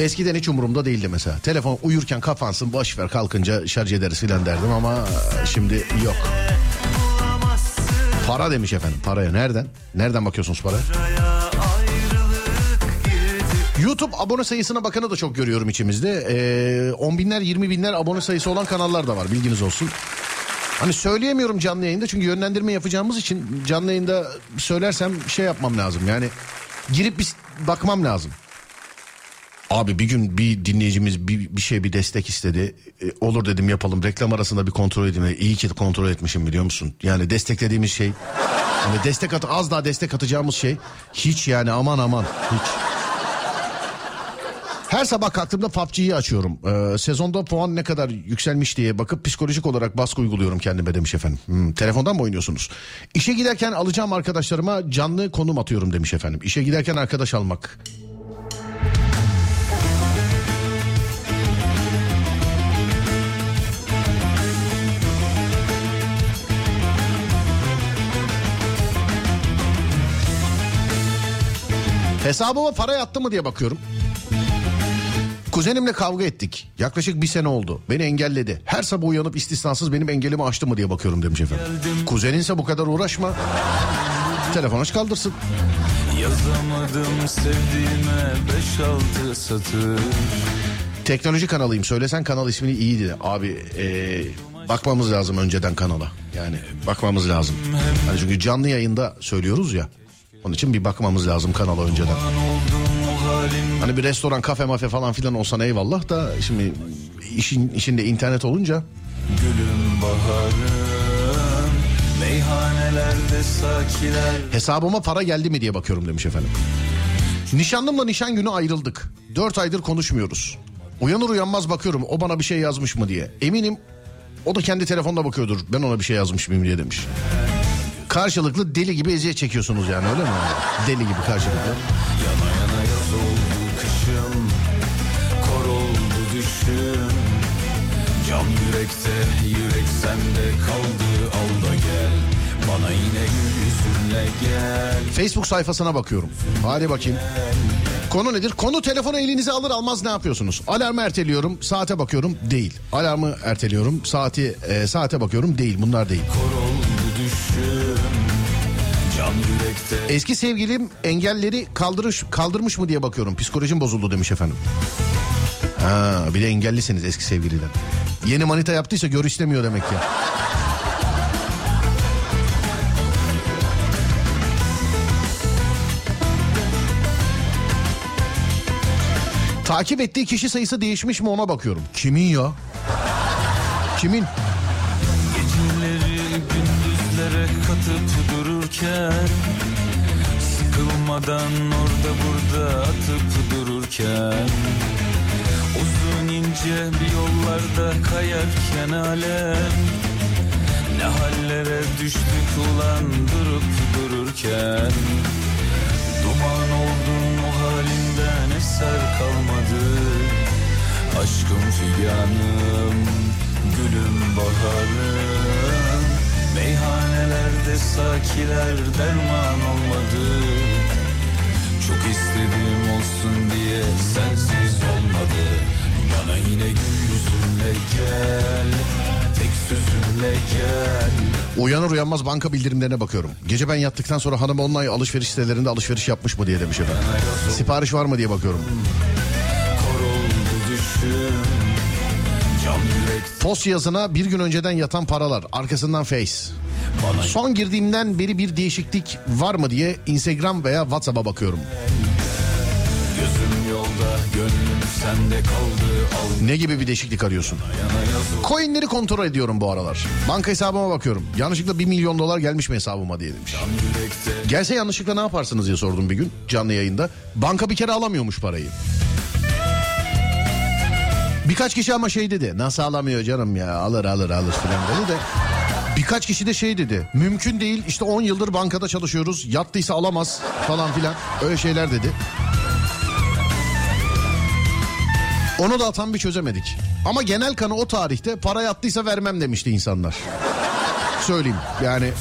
Eskiden hiç umurumda değildi mesela. Telefon uyurken kapansın boş ver kalkınca şarj ederiz filan derdim ama şimdi yok. Para demiş efendim paraya nereden? Nereden bakıyorsunuz para? YouTube abone sayısına bakanı da çok görüyorum içimizde. Ee, 10 binler 20 binler abone sayısı olan kanallar da var bilginiz olsun. Hani söyleyemiyorum canlı yayında çünkü yönlendirme yapacağımız için canlı yayında söylersem şey yapmam lazım. Yani girip bir bakmam lazım. Abi bir gün bir dinleyicimiz bir, bir şey bir destek istedi. E, olur dedim yapalım. Reklam arasında bir kontrol edeyim. İyi ki kontrol etmişim biliyor musun? Yani desteklediğimiz şey. Hani destek at az daha destek atacağımız şey. Hiç yani aman aman hiç. Her sabah kalktığımda PUBG'yi açıyorum. Ee, sezonda puan ne kadar yükselmiş diye bakıp psikolojik olarak baskı uyguluyorum kendime demiş efendim. Hmm, telefondan mı oynuyorsunuz? İşe giderken alacağım arkadaşlarıma canlı konum atıyorum demiş efendim. İşe giderken arkadaş almak. Hesabıma para yattı mı diye bakıyorum. Kuzenimle kavga ettik. Yaklaşık bir sene oldu. Beni engelledi. Her sabah uyanıp istisnasız benim engelimi aştı mı diye bakıyorum demiş efendim. Kuzeninse bu kadar uğraşma. Telefon aç kaldırsın. Yazamadım sevdiğime beş altı satır Teknoloji kanalıyım. Söylesen kanal ismini iyiydi. Abi ee, bakmamız lazım önceden kanala. Yani bakmamız lazım. Hani çünkü canlı yayında söylüyoruz ya. Onun için bir bakmamız lazım kanala önceden. Hani bir restoran, kafe, mafe falan filan olsan eyvallah da şimdi işin içinde internet olunca Gülüm baharım Meyhanelerde sakiler hesabıma para geldi mi diye bakıyorum demiş efendim. Nişanlımla nişan günü ayrıldık. Dört aydır konuşmuyoruz. Uyanır uyanmaz bakıyorum o bana bir şey yazmış mı diye. Eminim o da kendi telefonda bakıyordur. Ben ona bir şey yazmış mıyım diye demiş. Karşılıklı deli gibi eziyet çekiyorsunuz yani öyle mi? Deli gibi karşılıklı. Yana yana yaz oldu kışım Kor oldu düşüm Can yürekte yürek sende kaldı al da gel Bana yine yüzünle gel Facebook sayfasına bakıyorum. Hadi bakayım. Konu nedir? Konu telefonu elinize alır almaz ne yapıyorsunuz? Alarmı erteliyorum, saate bakıyorum, değil. Alarmı erteliyorum, saati e, saate bakıyorum, değil. Bunlar değil. Kor Eski sevgilim engelleri kaldırış, kaldırmış mı diye bakıyorum. Psikolojim bozuldu demiş efendim. Ha, bir de engellisiniz eski sevgiliden. Yeni manita yaptıysa gör istemiyor demek ki. Takip ettiği kişi sayısı değişmiş mi ona bakıyorum. Kimin ya? Kimin? Geceleri gündüzlere katıp dururken Sıkılmadan orada burada atıp dururken Uzun ince bir yollarda kayarken alem Ne hallere düştük ulan durup dururken. Duman oldun o halinden eser kalmadı Aşkım figanım, gülüm baharım. Meyhanelerde sakiler derman olmadı Çok istedim olsun diye sensiz olmadı Bana yine gül yüzünle gel, tek sözünle gel Uyanır uyanmaz banka bildirimlerine bakıyorum. Gece ben yattıktan sonra hanım online alışveriş sitelerinde alışveriş yapmış mı diye demiş efendim. Sipariş var mı diye bakıyorum. Post yazına bir gün önceden yatan paralar arkasından face. bana Son girdiğimden beri bir değişiklik var mı diye Instagram veya WhatsApp'a bakıyorum. Gözüm yolda, gönlüm sende kaldı Al Ne gibi bir değişiklik arıyorsun? Coinleri kontrol ediyorum bu aralar. Banka hesabıma bakıyorum. Yanlışlıkla 1 milyon dolar gelmiş mi hesabıma diye demiş. Gelse yanlışlıkla ne yaparsınız diye sordum bir gün canlı yayında. Banka bir kere alamıyormuş parayı. Birkaç kişi ama şey dedi. Nasıl alamıyor canım ya alır alır alır filan dedi de. Birkaç kişi de şey dedi. Mümkün değil işte 10 yıldır bankada çalışıyoruz. Yattıysa alamaz falan filan. Öyle şeyler dedi. Onu da tam bir çözemedik. Ama genel kanı o tarihte para yattıysa vermem demişti insanlar. Söyleyeyim yani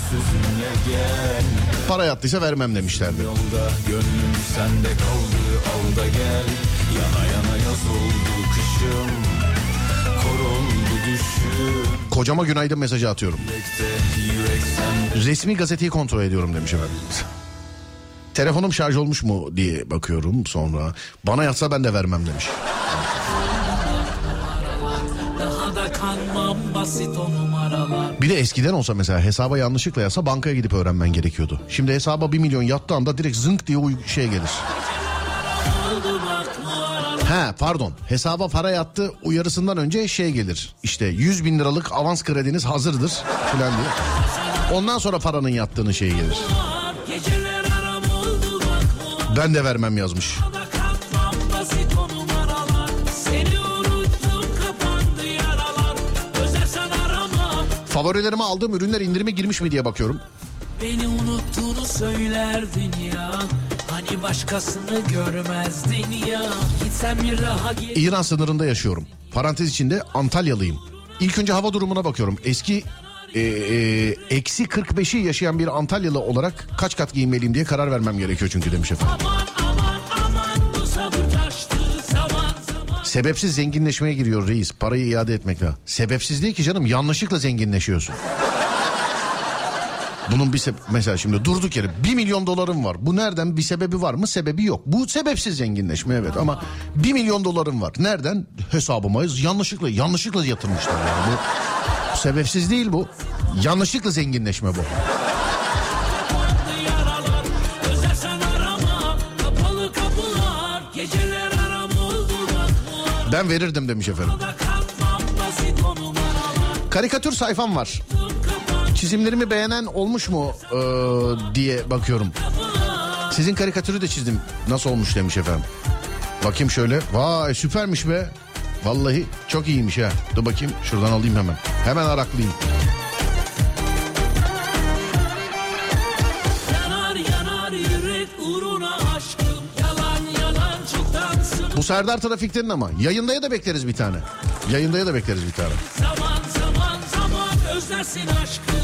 para yattıysa vermem demişlerdi. Yolda gönlüm sende kaldı Al da gel Yana yana yaz oldu kışım Kor oldu düşüm Kocama günaydın mesajı atıyorum. Resmi gazeteyi kontrol ediyorum demiş efendim. Telefonum şarj olmuş mu diye bakıyorum sonra. Bana yatsa ben de vermem demiş. Bir de eskiden olsa mesela hesaba yanlışlıkla yatsa bankaya gidip öğrenmen gerekiyordu. Şimdi hesaba 1 milyon yattığı anda direkt zınk diye uy- şey gelir. He pardon hesaba para yattı uyarısından önce şey gelir. İşte 100 bin liralık avans krediniz hazırdır falan diye. Ondan sonra paranın yattığını şey gelir. Ben de vermem yazmış. Favorilerime aldığım ürünler indirime girmiş mi diye bakıyorum. Beni unuttuğunu söylerdin ya Hani başkasını görmezdin ya Gitsem bir daha gel İran sınırında yaşıyorum. Parantez içinde Antalyalıyım. İlk önce hava durumuna bakıyorum. Eski e, e, eksi 45'i yaşayan bir Antalyalı olarak kaç kat giyinmeliyim diye karar vermem gerekiyor çünkü demiş efendim. Aman aman aman bu sabır taştı zaman zaman Sebepsiz zenginleşmeye giriyor reis. Parayı iade etmek lazım. Sebepsiz değil ki canım yanlışlıkla zenginleşiyorsun. Bunun bir sebe- mesela şimdi durduk yere 1 milyon dolarım var. Bu nereden bir sebebi var mı? Sebebi yok. Bu sebepsiz zenginleşme evet ama 1 milyon dolarım var. Nereden? Hesabıma yanlışlıkla yanlışlıkla yatırmışlar yani. Bu sebepsiz değil bu. Yanlışlıkla zenginleşme bu. Ben verirdim demiş efendim. Karikatür sayfam var. Çizimlerimi beğenen olmuş mu ee, diye bakıyorum. Sizin karikatürü de çizdim. Nasıl olmuş demiş efendim. Bakayım şöyle. Vay süpermiş be. Vallahi çok iyiymiş ha. Dur bakayım şuradan alayım hemen. Hemen araklayayım. Bu Serdar Trafik'tenin ama. Yayındaya da bekleriz bir tane. Yayındaya da bekleriz bir tane. Zaman zaman zaman özlersin Geceler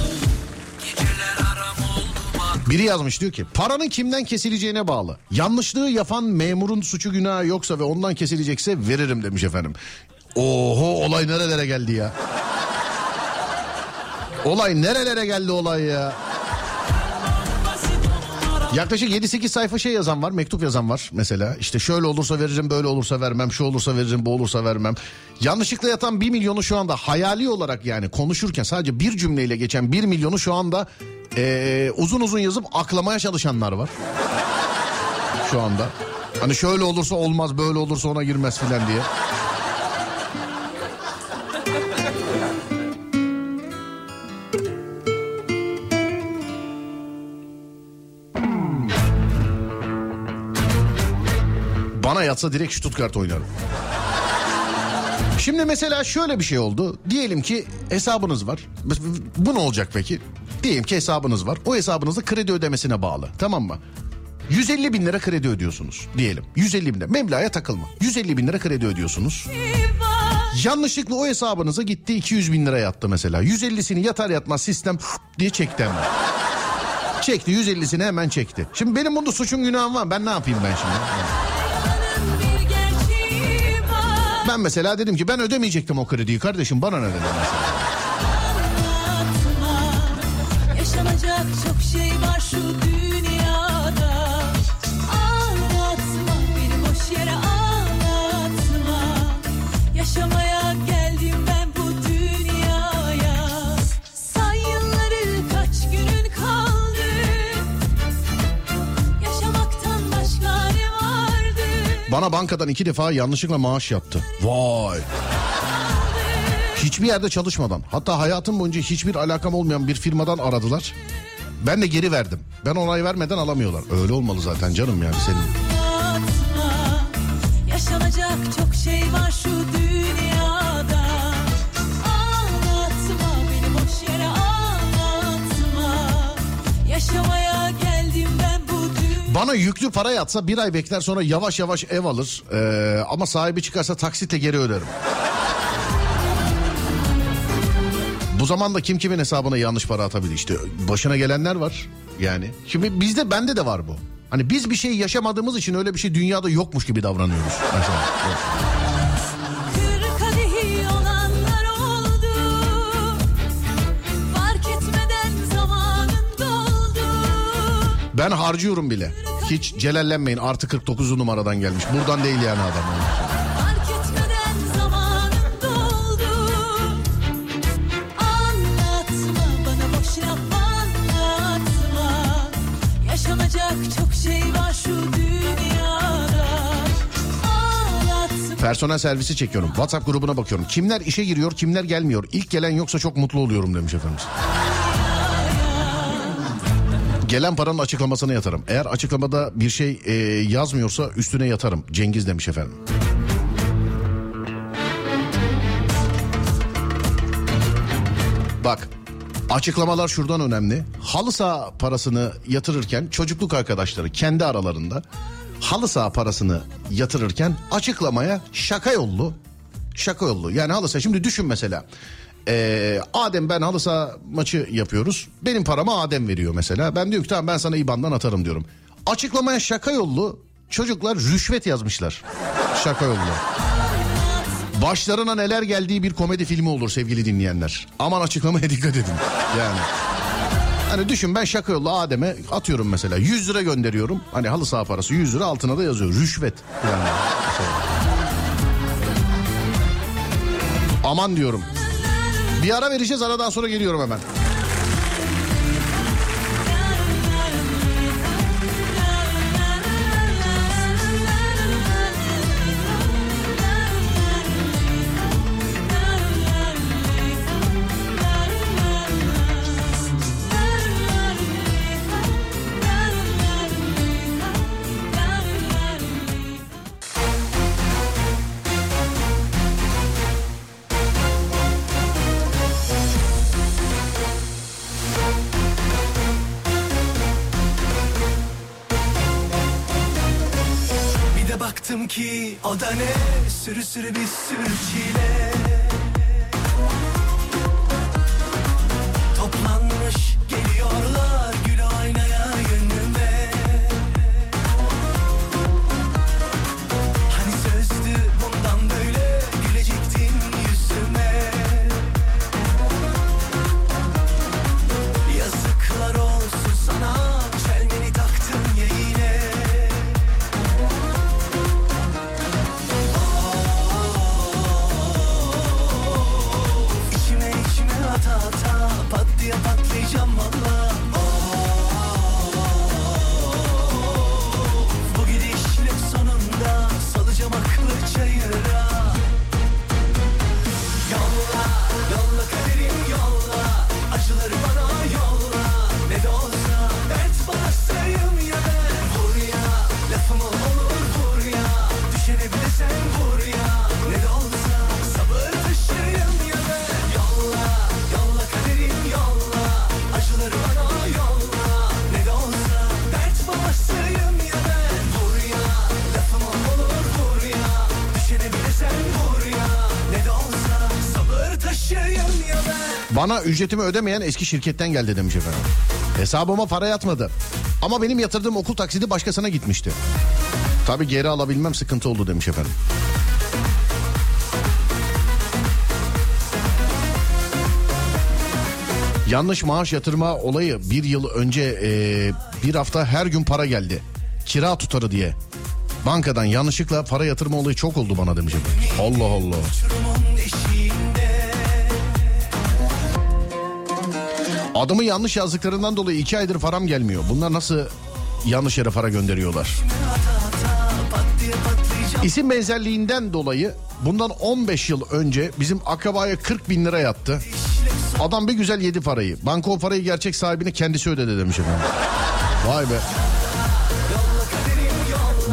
Biri yazmış diyor ki paranın kimden kesileceğine bağlı. Yanlışlığı yapan memurun suçu günahı yoksa ve ondan kesilecekse veririm demiş efendim. Oho olay nerelere geldi ya. Olay nerelere geldi olay ya. Yaklaşık 7-8 sayfa şey yazan var, mektup yazan var mesela. İşte şöyle olursa veririm, böyle olursa vermem, şu olursa veririm, bu olursa vermem. Yanlışlıkla yatan 1 milyonu şu anda hayali olarak yani konuşurken sadece bir cümleyle geçen 1 milyonu şu anda eee, uzun uzun yazıp aklamaya çalışanlar var. Şu anda. Hani şöyle olursa olmaz, böyle olursa ona girmez filan diye. Bana yatsa direkt Stuttgart oynarım. Şimdi mesela şöyle bir şey oldu. Diyelim ki hesabınız var. Bu ne olacak peki? Diyelim ki hesabınız var. O hesabınızda kredi ödemesine bağlı. Tamam mı? 150 bin lira kredi ödüyorsunuz diyelim. 150 bin lira. Mevlaya takılma. 150 bin lira kredi ödüyorsunuz. Yanlışlıkla o hesabınıza gitti 200 bin lira yattı mesela. 150'sini yatar yatmaz sistem diye çekti hemen. Çekti 150'sini hemen çekti. Şimdi benim bunda suçum günahım var. Ben ne yapayım ben şimdi? Ben mesela dedim ki ben ödemeyecektim o krediyi kardeşim bana ne dedim mesela. Anlatma Yaşanacak çok şey var şu dünyada Bana bankadan iki defa yanlışlıkla maaş yattı. Vay. Hiçbir yerde çalışmadan hatta hayatım boyunca hiçbir alakam olmayan bir firmadan aradılar. Ben de geri verdim. Ben onay vermeden alamıyorlar. Öyle olmalı zaten canım yani senin. Yaşanacak çok şey var şu Bana yüklü para yatsa bir ay bekler sonra yavaş yavaş ev alır. Ee, ama sahibi çıkarsa taksitle geri öderim. Bu zamanda kim kimin hesabına yanlış para atabilir işte başına gelenler var yani. Şimdi bizde bende de var bu. Hani biz bir şey yaşamadığımız için öyle bir şey dünyada yokmuş gibi davranıyoruz. Mesela. Ben harcıyorum bile. Hiç celallenmeyin artı 49 numaradan gelmiş. Buradan değil yani adam. Şey Personel servisi çekiyorum. WhatsApp grubuna bakıyorum. Kimler işe giriyor, kimler gelmiyor. İlk gelen yoksa çok mutlu oluyorum demiş efendimiz. Gelen paranın açıklamasını yatarım. Eğer açıklamada bir şey e, yazmıyorsa üstüne yatarım. Cengiz demiş efendim. Bak açıklamalar şuradan önemli. Halı saha parasını yatırırken çocukluk arkadaşları kendi aralarında halı saha parasını yatırırken açıklamaya şaka yollu şaka yollu yani halı saha şimdi düşün mesela Ee, Adem ben halı saha maçı yapıyoruz benim paramı Adem veriyor mesela ben diyorum ki tamam ben sana IBAN'dan atarım diyorum açıklamaya şaka yollu çocuklar rüşvet yazmışlar şaka yollu Başlarına neler geldiği bir komedi filmi olur sevgili dinleyenler. Aman açıklamaya dikkat edin. Yani. Hani düşün ben şaka yolla Adem'e atıyorum mesela 100 lira gönderiyorum. Hani halı saha parası 100 lira altına da yazıyor rüşvet. Yani. Aman diyorum. Bir ara vereceğiz aradan sonra geliyorum hemen. Sürü sürü bir sürü çile Bana ücretimi ödemeyen eski şirketten geldi demiş efendim. Hesabıma para yatmadı. Ama benim yatırdığım okul taksidi başkasına gitmişti. Tabii geri alabilmem sıkıntı oldu demiş efendim. Yanlış maaş yatırma olayı bir yıl önce e, bir hafta her gün para geldi. Kira tutarı diye. Bankadan yanlışlıkla para yatırma olayı çok oldu bana demiş efendim. Allah Allah. Adımı yanlış yazdıklarından dolayı iki aydır param gelmiyor. Bunlar nasıl yanlış yere para gönderiyorlar? İsim benzerliğinden dolayı bundan 15 yıl önce bizim akrabaya 40 bin lira yattı. Adam bir güzel yedi parayı. Banka o parayı gerçek sahibine kendisi ödedi demiş efendim. Vay be.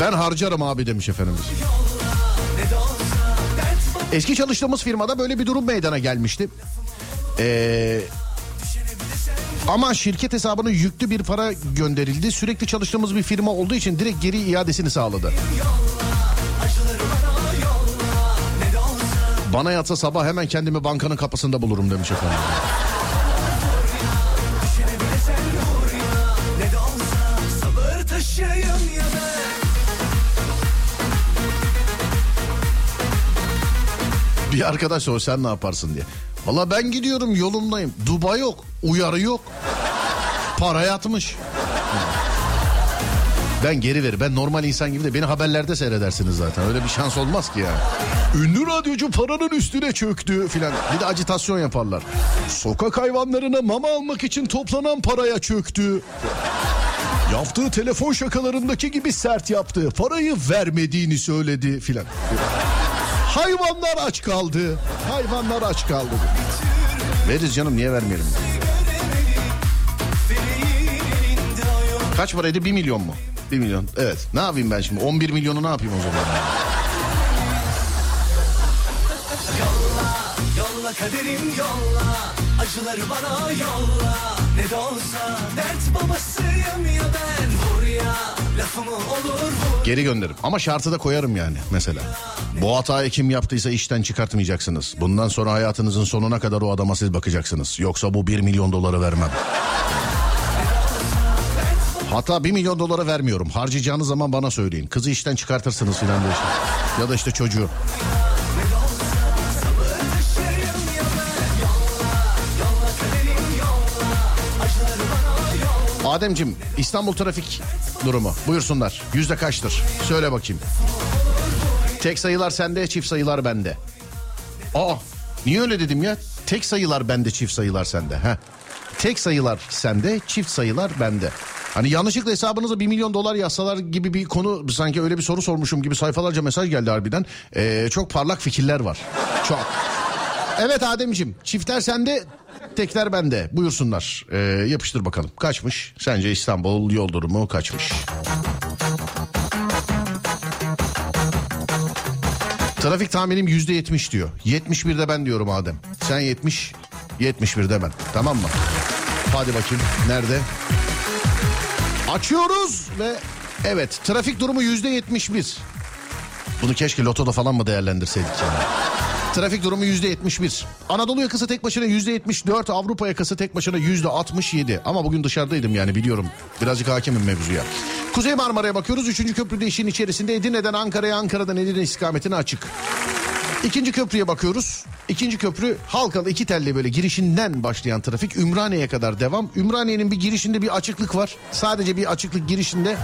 Ben harcarım abi demiş efendimiz. Eski çalıştığımız firmada böyle bir durum meydana gelmişti. Ee, ama şirket hesabına yüklü bir para gönderildi. Sürekli çalıştığımız bir firma olduğu için direkt geri iadesini sağladı. Bana yatsa sabah hemen kendimi bankanın kapısında bulurum demiş efendim. Bir arkadaş sor sen ne yaparsın diye. Valla ben gidiyorum yolumdayım. Dubai yok, uyarı yok. Para yatmış. Ben geri ver. Ben normal insan gibi de beni haberlerde seyredersiniz zaten. Öyle bir şans olmaz ki ya. Ünlü radyocu paranın üstüne çöktü filan. Bir de acitasyon yaparlar. Sokak hayvanlarına mama almak için toplanan paraya çöktü. Yaptığı telefon şakalarındaki gibi sert yaptı. Parayı vermediğini söyledi filan. Hayvanlar aç kaldı. Hayvanlar aç kaldı. Veririz canım niye vermeyelim? Kaç paraydı? 1 milyon mu? 1 milyon. Evet. Ne yapayım ben şimdi? 11 milyonu ne yapayım o zaman? Yolla kaderim yolla Acıları bana yolla Ne de olsa dert babasıyım ya ben Geri gönderirim. Ama şartı da koyarım yani mesela. Bu hatayı kim yaptıysa işten çıkartmayacaksınız. Bundan sonra hayatınızın sonuna kadar o adama siz bakacaksınız. Yoksa bu 1 milyon doları vermem. Hatta 1 milyon dolara vermiyorum. Harcayacağınız zaman bana söyleyin. Kızı işten çıkartırsınız filan diye. Ya da işte çocuğu. Ademcim İstanbul trafik durumu buyursunlar. Yüzde kaçtır? Söyle bakayım. Tek sayılar sende çift sayılar bende. Aa niye öyle dedim ya? Tek sayılar bende çift sayılar sende. Heh. Tek sayılar sende çift sayılar bende. Hani yanlışlıkla hesabınıza 1 milyon dolar yazsalar gibi bir konu sanki öyle bir soru sormuşum gibi sayfalarca mesaj geldi harbiden. Ee, çok parlak fikirler var. Çok. Evet Ademciğim çiftler sende tekler bende. Buyursunlar. Ee, yapıştır bakalım. Kaçmış? Sence İstanbul yol durumu kaçmış? Trafik tahminim yüzde yetmiş diyor. 71'de ben diyorum Adem. Sen 70 71'de ben. Tamam mı? Hadi bakayım. Nerede? Açıyoruz ve evet trafik durumu yüzde 71 bunu keşke lotoda falan mı değerlendirseydik yani. Trafik durumu yüzde 71. Anadolu yakası tek başına yüzde 74. Avrupa yakası tek başına yüzde 67. Ama bugün dışarıdaydım yani biliyorum. Birazcık hakimim mevzuya. Kuzey Marmara'ya bakıyoruz. Üçüncü köprüde işin içerisinde Edirne'den Ankara'ya, Ankara'dan Edirne istikametine açık. İkinci köprüye bakıyoruz. İkinci köprü Halkalı iki telli böyle girişinden başlayan trafik Ümraniye'ye kadar devam. Ümraniye'nin bir girişinde bir açıklık var. Sadece bir açıklık girişinde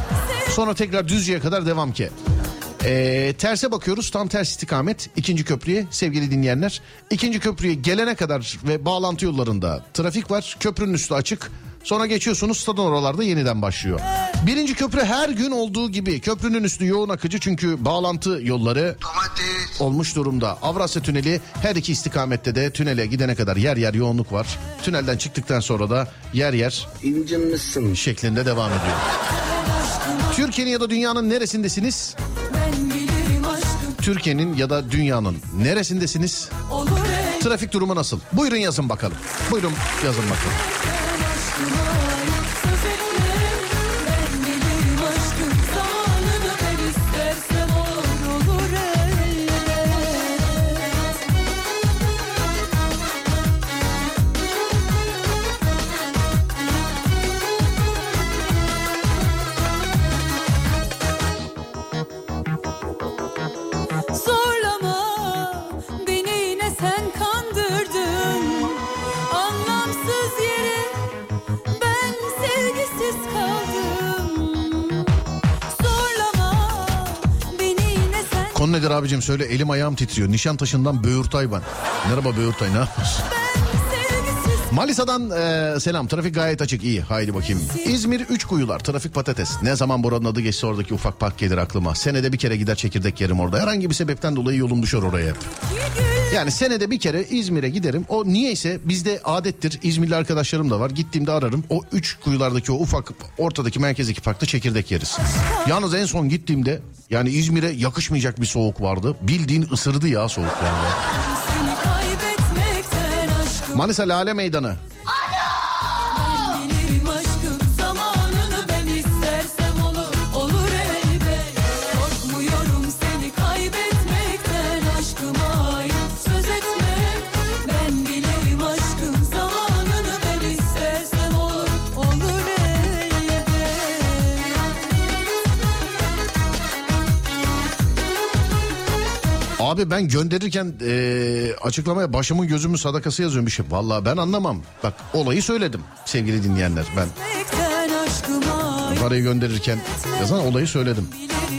sonra tekrar Düzce'ye kadar devam ki. Ee, terse bakıyoruz tam ters istikamet ikinci köprüye sevgili dinleyenler. İkinci köprüye gelene kadar ve bağlantı yollarında trafik var. Köprünün üstü açık. Sonra geçiyorsunuz stadın oralarda yeniden başlıyor. Birinci köprü her gün olduğu gibi köprünün üstü yoğun akıcı çünkü bağlantı yolları olmuş durumda. Avrasya Tüneli her iki istikamette de tünele gidene kadar yer yer yoğunluk var. Tünelden çıktıktan sonra da yer yer İncinmişsin. şeklinde devam ediyor. Türkiye'nin ya da dünyanın neresindesiniz? Türkiye'nin ya da dünyanın neresindesiniz? Trafik durumu nasıl? Buyurun yazın bakalım. Buyurun yazın bakalım. Abicim söyle elim ayağım titriyor. Nişantaşı'ndan Böğürtay ben. Merhaba Böğürtay ne yapıyorsun? Manisa'dan e, selam. Trafik gayet açık iyi. Haydi bakayım. İzmir üç kuyular. Trafik patates. Ne zaman buranın adı geçse oradaki ufak park gelir aklıma. Senede bir kere gider çekirdek yerim orada. Herhangi bir sebepten dolayı yolum düşer oraya hep. Yani senede bir kere İzmir'e giderim. O niyeyse bizde adettir. İzmirli arkadaşlarım da var. Gittiğimde ararım. O üç kuyulardaki o ufak ortadaki merkezdeki parkta çekirdek yeriz. Yalnız en son gittiğimde yani İzmir'e yakışmayacak bir soğuk vardı. Bildiğin ısırdı ya soğuk yani. Manisa Lale Meydanı. Abi ben gönderirken eee, açıklamaya başımın gözümün sadakası yazıyorum bir şey. Vallahi ben anlamam. Bak olayı söyledim sevgili dinleyenler ben. Parayı gönderirken yazan olayı söyledim. Bilirim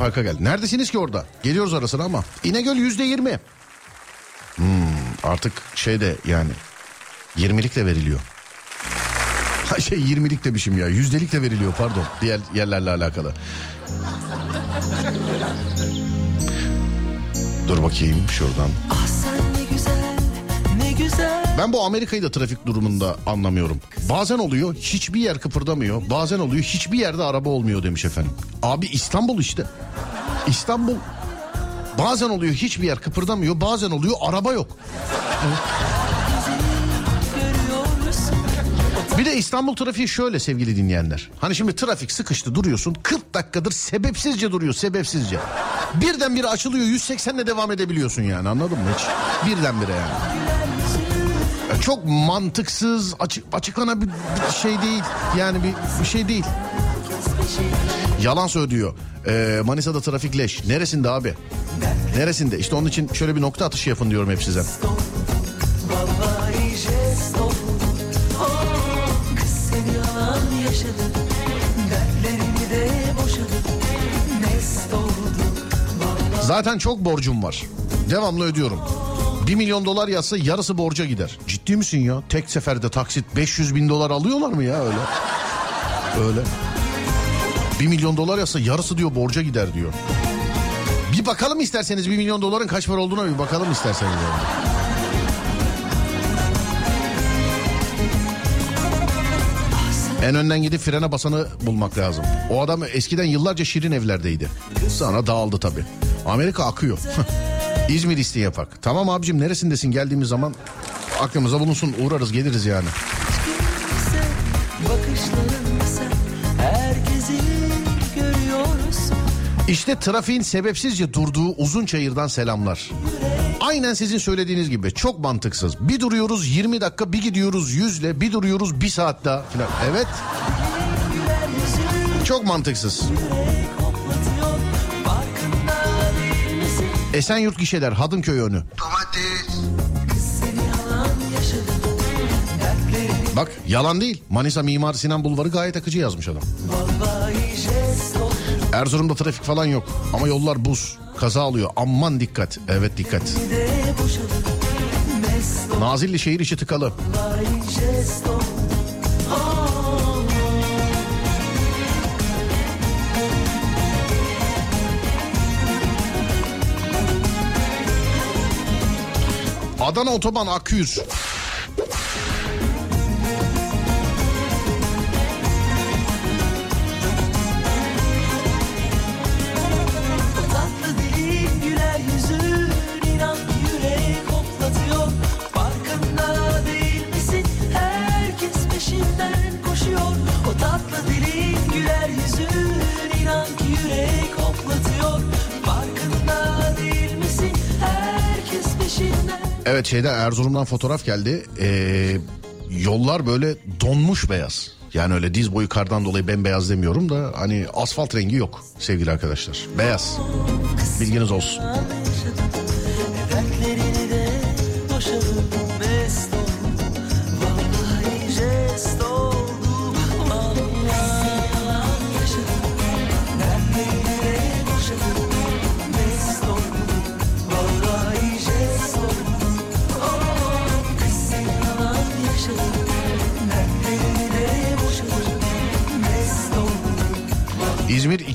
farka gel. Neredesiniz ki orada? Geliyoruz arasına ama. İnegöl yüzde yirmi. Hmm, artık şeyde yani 20'lik de veriliyor. Ha şey 20'lik demişim ya. Yüzdelik de veriliyor pardon. Diğer yerlerle alakalı. Dur bakayım şuradan. Ah sen Ben bu Amerika'yı da trafik durumunda anlamıyorum. Bazen oluyor hiçbir yer kıpırdamıyor. Bazen oluyor hiçbir yerde araba olmuyor demiş efendim. Abi İstanbul işte. İstanbul. Bazen oluyor hiçbir yer kıpırdamıyor. Bazen oluyor araba yok. Bir de İstanbul trafiği şöyle sevgili dinleyenler. Hani şimdi trafik sıkıştı duruyorsun. 40 dakikadır sebepsizce duruyor sebepsizce. Birdenbire açılıyor 180'le devam edebiliyorsun yani anladın mı hiç? Birdenbire yani. Çok mantıksız açık, açıklanan bir, şey değil. Yani bir, bir şey değil. Yalan söylüyor. Ee, Manisa'da trafik leş. Neresinde abi? Neresinde? İşte onun için şöyle bir nokta atışı yapın diyorum hep size. Zaten çok borcum var. Devamlı ödüyorum. 1 milyon dolar yazsa yarısı borca gider. Ciddi misin ya? Tek seferde taksit 500 bin dolar alıyorlar mı ya öyle? Öyle. 1 milyon dolar yazsa yarısı diyor borca gider diyor. Bir bakalım isterseniz 1 milyon doların kaç para olduğuna bir bakalım isterseniz. Yani. En önden gidip frene basanı bulmak lazım. O adam eskiden yıllarca şirin evlerdeydi. Sonra dağıldı tabii. Amerika akıyor. İzmir isteği yapak. Tamam abicim neresindesin geldiğimiz zaman aklımıza bulunsun uğrarız geliriz yani. İşte trafiğin sebepsizce durduğu uzun çayırdan selamlar. Aynen sizin söylediğiniz gibi çok mantıksız. Bir duruyoruz 20 dakika bir gidiyoruz 100 ile bir duruyoruz bir saat daha falan. Evet. Çok mantıksız. Esenyurt gişeler Hadımköy önü. Dertlerimi Bak yalan değil. Manisa Mimar Sinan Bulvarı gayet akıcı yazmış adam. oldu Erzurum'da trafik falan yok. Ama yollar buz. Kaza alıyor. Aman dikkat. Evet dikkat. Nazilli şehir içi tıkalı. Adana Otoban Aküz. Evet şeyde Erzurum'dan fotoğraf geldi. Ee, yollar böyle donmuş beyaz. Yani öyle diz boyu kardan dolayı bembeyaz demiyorum da hani asfalt rengi yok sevgili arkadaşlar. Beyaz. Bilginiz olsun.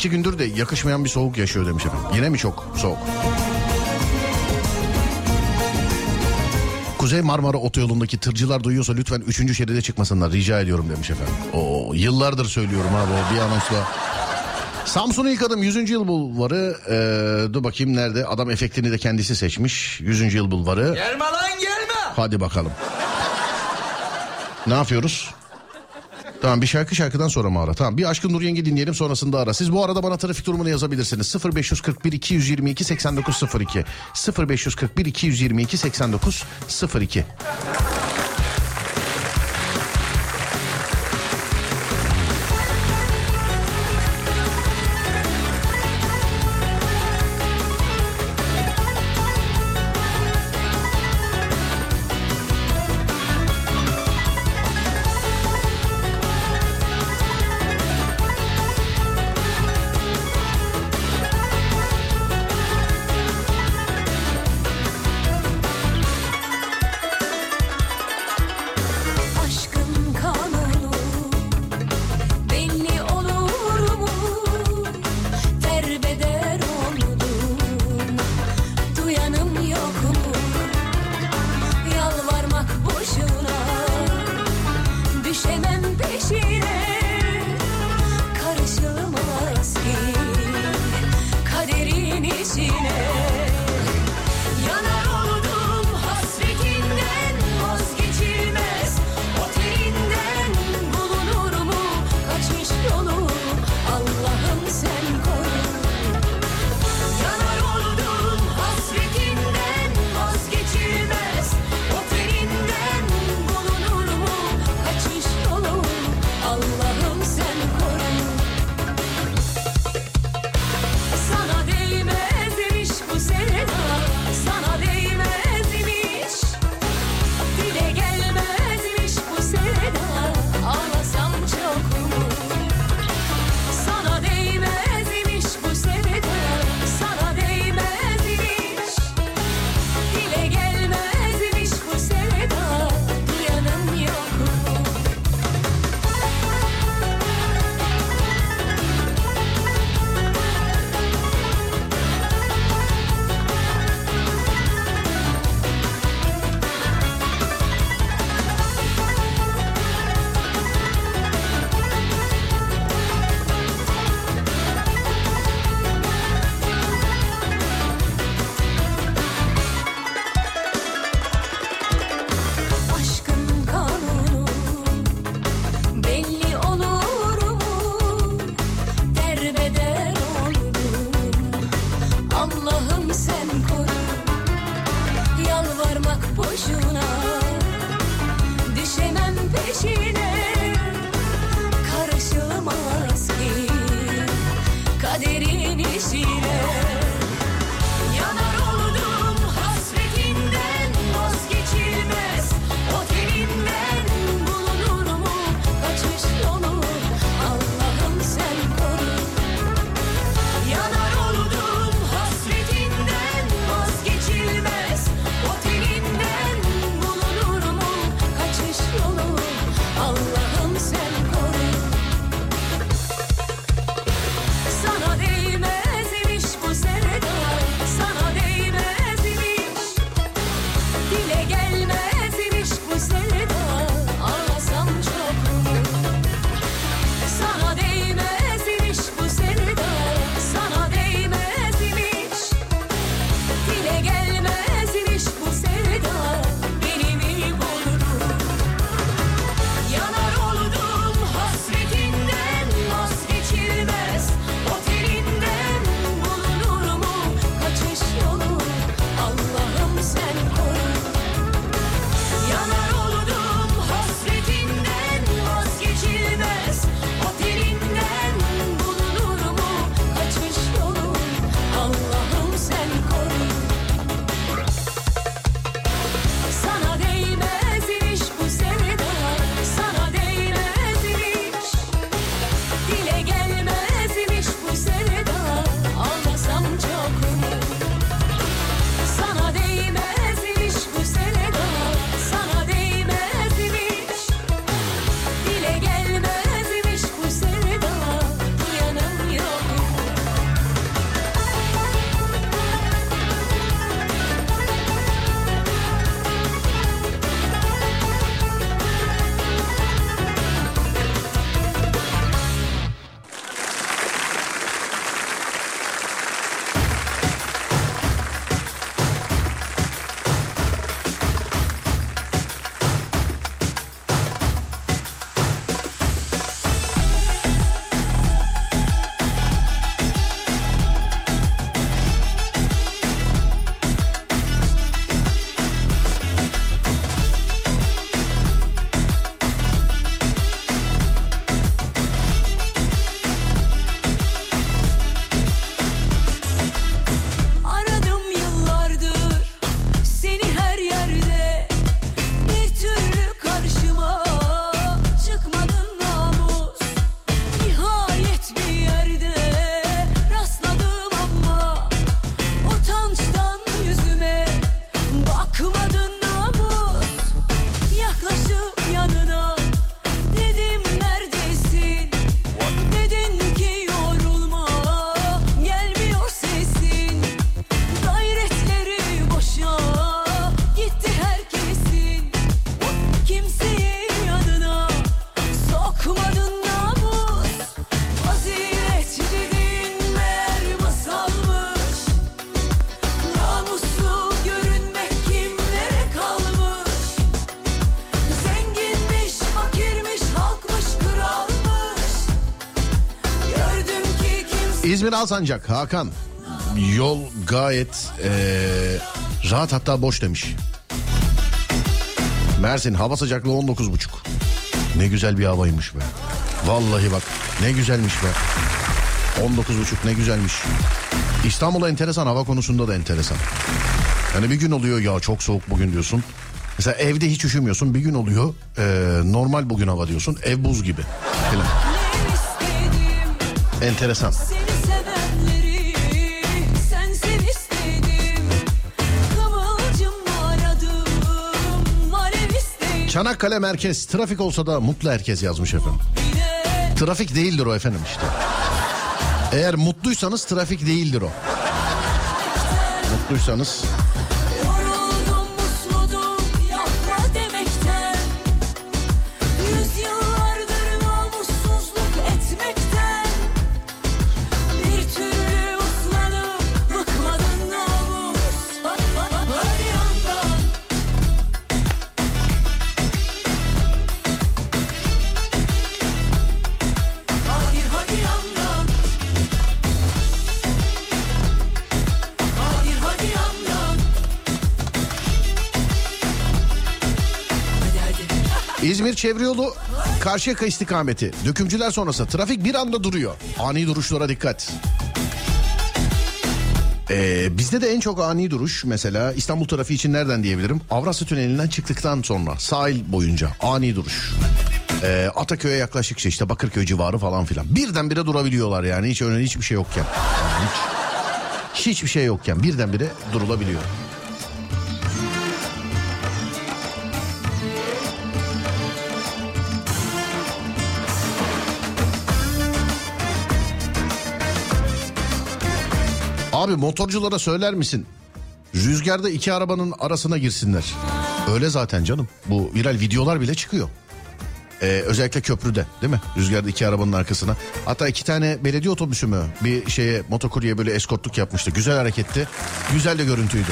İki gündür de yakışmayan bir soğuk yaşıyor demiş efendim. Yine mi çok soğuk? Kuzey Marmara Otoyolu'ndaki tırcılar duyuyorsa lütfen 3. şeride çıkmasınlar rica ediyorum demiş efendim. O yıllardır söylüyorum abi o bir anonsla. Samsun'u ilk adım 100. yıl bulvarı. Ee, dur bakayım nerede? Adam efektini de kendisi seçmiş. 100. yıl bulvarı. Gelme lan gelme Hadi bakalım. Ne yapıyoruz? Tamam bir şarkı şarkıdan sonra mı ara? Tamam bir Aşkın Nur Yengi dinleyelim sonrasında ara. Siz bu arada bana trafik durumunu yazabilirsiniz. 0541 222 8902 0541 222 8902 İzmir Alsancak Hakan. Yol gayet eee, rahat hatta boş demiş. Mersin hava sıcaklığı 19,5. Ne güzel bir havaymış be. Vallahi bak ne güzelmiş be. 19,5 ne güzelmiş. İstanbul enteresan hava konusunda da enteresan. Yani bir gün oluyor ya çok soğuk bugün diyorsun. Mesela evde hiç üşümüyorsun bir gün oluyor eee, normal bugün hava diyorsun ev buz gibi. Falan. Enteresan. Çanakkale merkez trafik olsa da mutlu herkes yazmış efendim. Trafik değildir o efendim işte. Eğer mutluysanız trafik değildir o. Mutluysanız çevre yolu Karşıyaka istikameti. Dökümcüler sonrası trafik bir anda duruyor. Ani duruşlara dikkat. Ee, bizde de en çok ani duruş mesela İstanbul trafiği için nereden diyebilirim? Avrasya Tüneli'nden çıktıktan sonra sahil boyunca ani duruş. Ee, Ataköy'e yaklaştıkça işte Bakırköy civarı falan filan. Birdenbire durabiliyorlar yani hiç öyle hiçbir şey yokken. Hiç, hiçbir şey yokken birdenbire durulabiliyor. Abi motorculara söyler misin? Rüzgarda iki arabanın arasına girsinler. Öyle zaten canım. Bu viral videolar bile çıkıyor. Ee, özellikle köprüde değil mi? Rüzgarda iki arabanın arkasına. Hatta iki tane belediye otobüsü mü bir şeye motokurye böyle eskortluk yapmıştı. Güzel hareketti. Güzel de görüntüydü.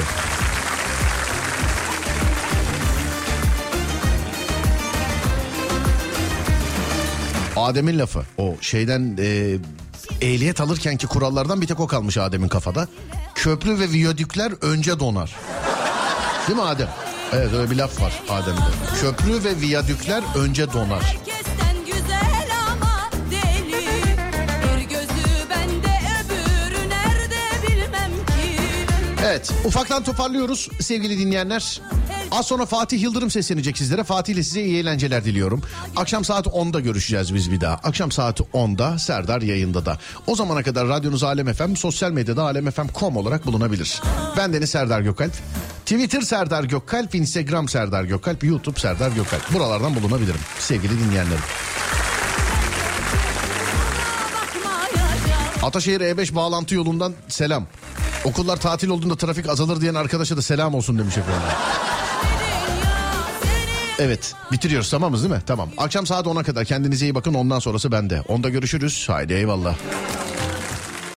Adem'in lafı o şeyden e, ehliyet alırkenki kurallardan bir tek o kalmış Adem'in kafada. Köprü ve viyadükler önce donar. Değil mi Adem? Evet öyle bir laf var Adem'de. Köprü ve viyadükler önce donar. Ki Evet ufaktan toparlıyoruz sevgili dinleyenler. Az sonra Fatih Yıldırım seslenecek sizlere. Fatih ile size iyi eğlenceler diliyorum. Akşam saat 10'da görüşeceğiz biz bir daha. Akşam saat 10'da Serdar yayında da. O zamana kadar radyonuz Alem FM, sosyal medyada alemfm.com olarak bulunabilir. Ben Deniz Serdar Gökalp. Twitter Serdar Gökalp, Instagram Serdar Gökalp, YouTube Serdar Gökalp. Buralardan bulunabilirim sevgili dinleyenlerim. Ataşehir E5 bağlantı yolundan selam. Okullar tatil olduğunda trafik azalır diyen arkadaşa da selam olsun demiş efendim. Evet bitiriyoruz tamamız değil mi? Tamam. Akşam saat 10'a kadar kendinize iyi bakın ondan sonrası bende. Onda görüşürüz. Haydi eyvallah.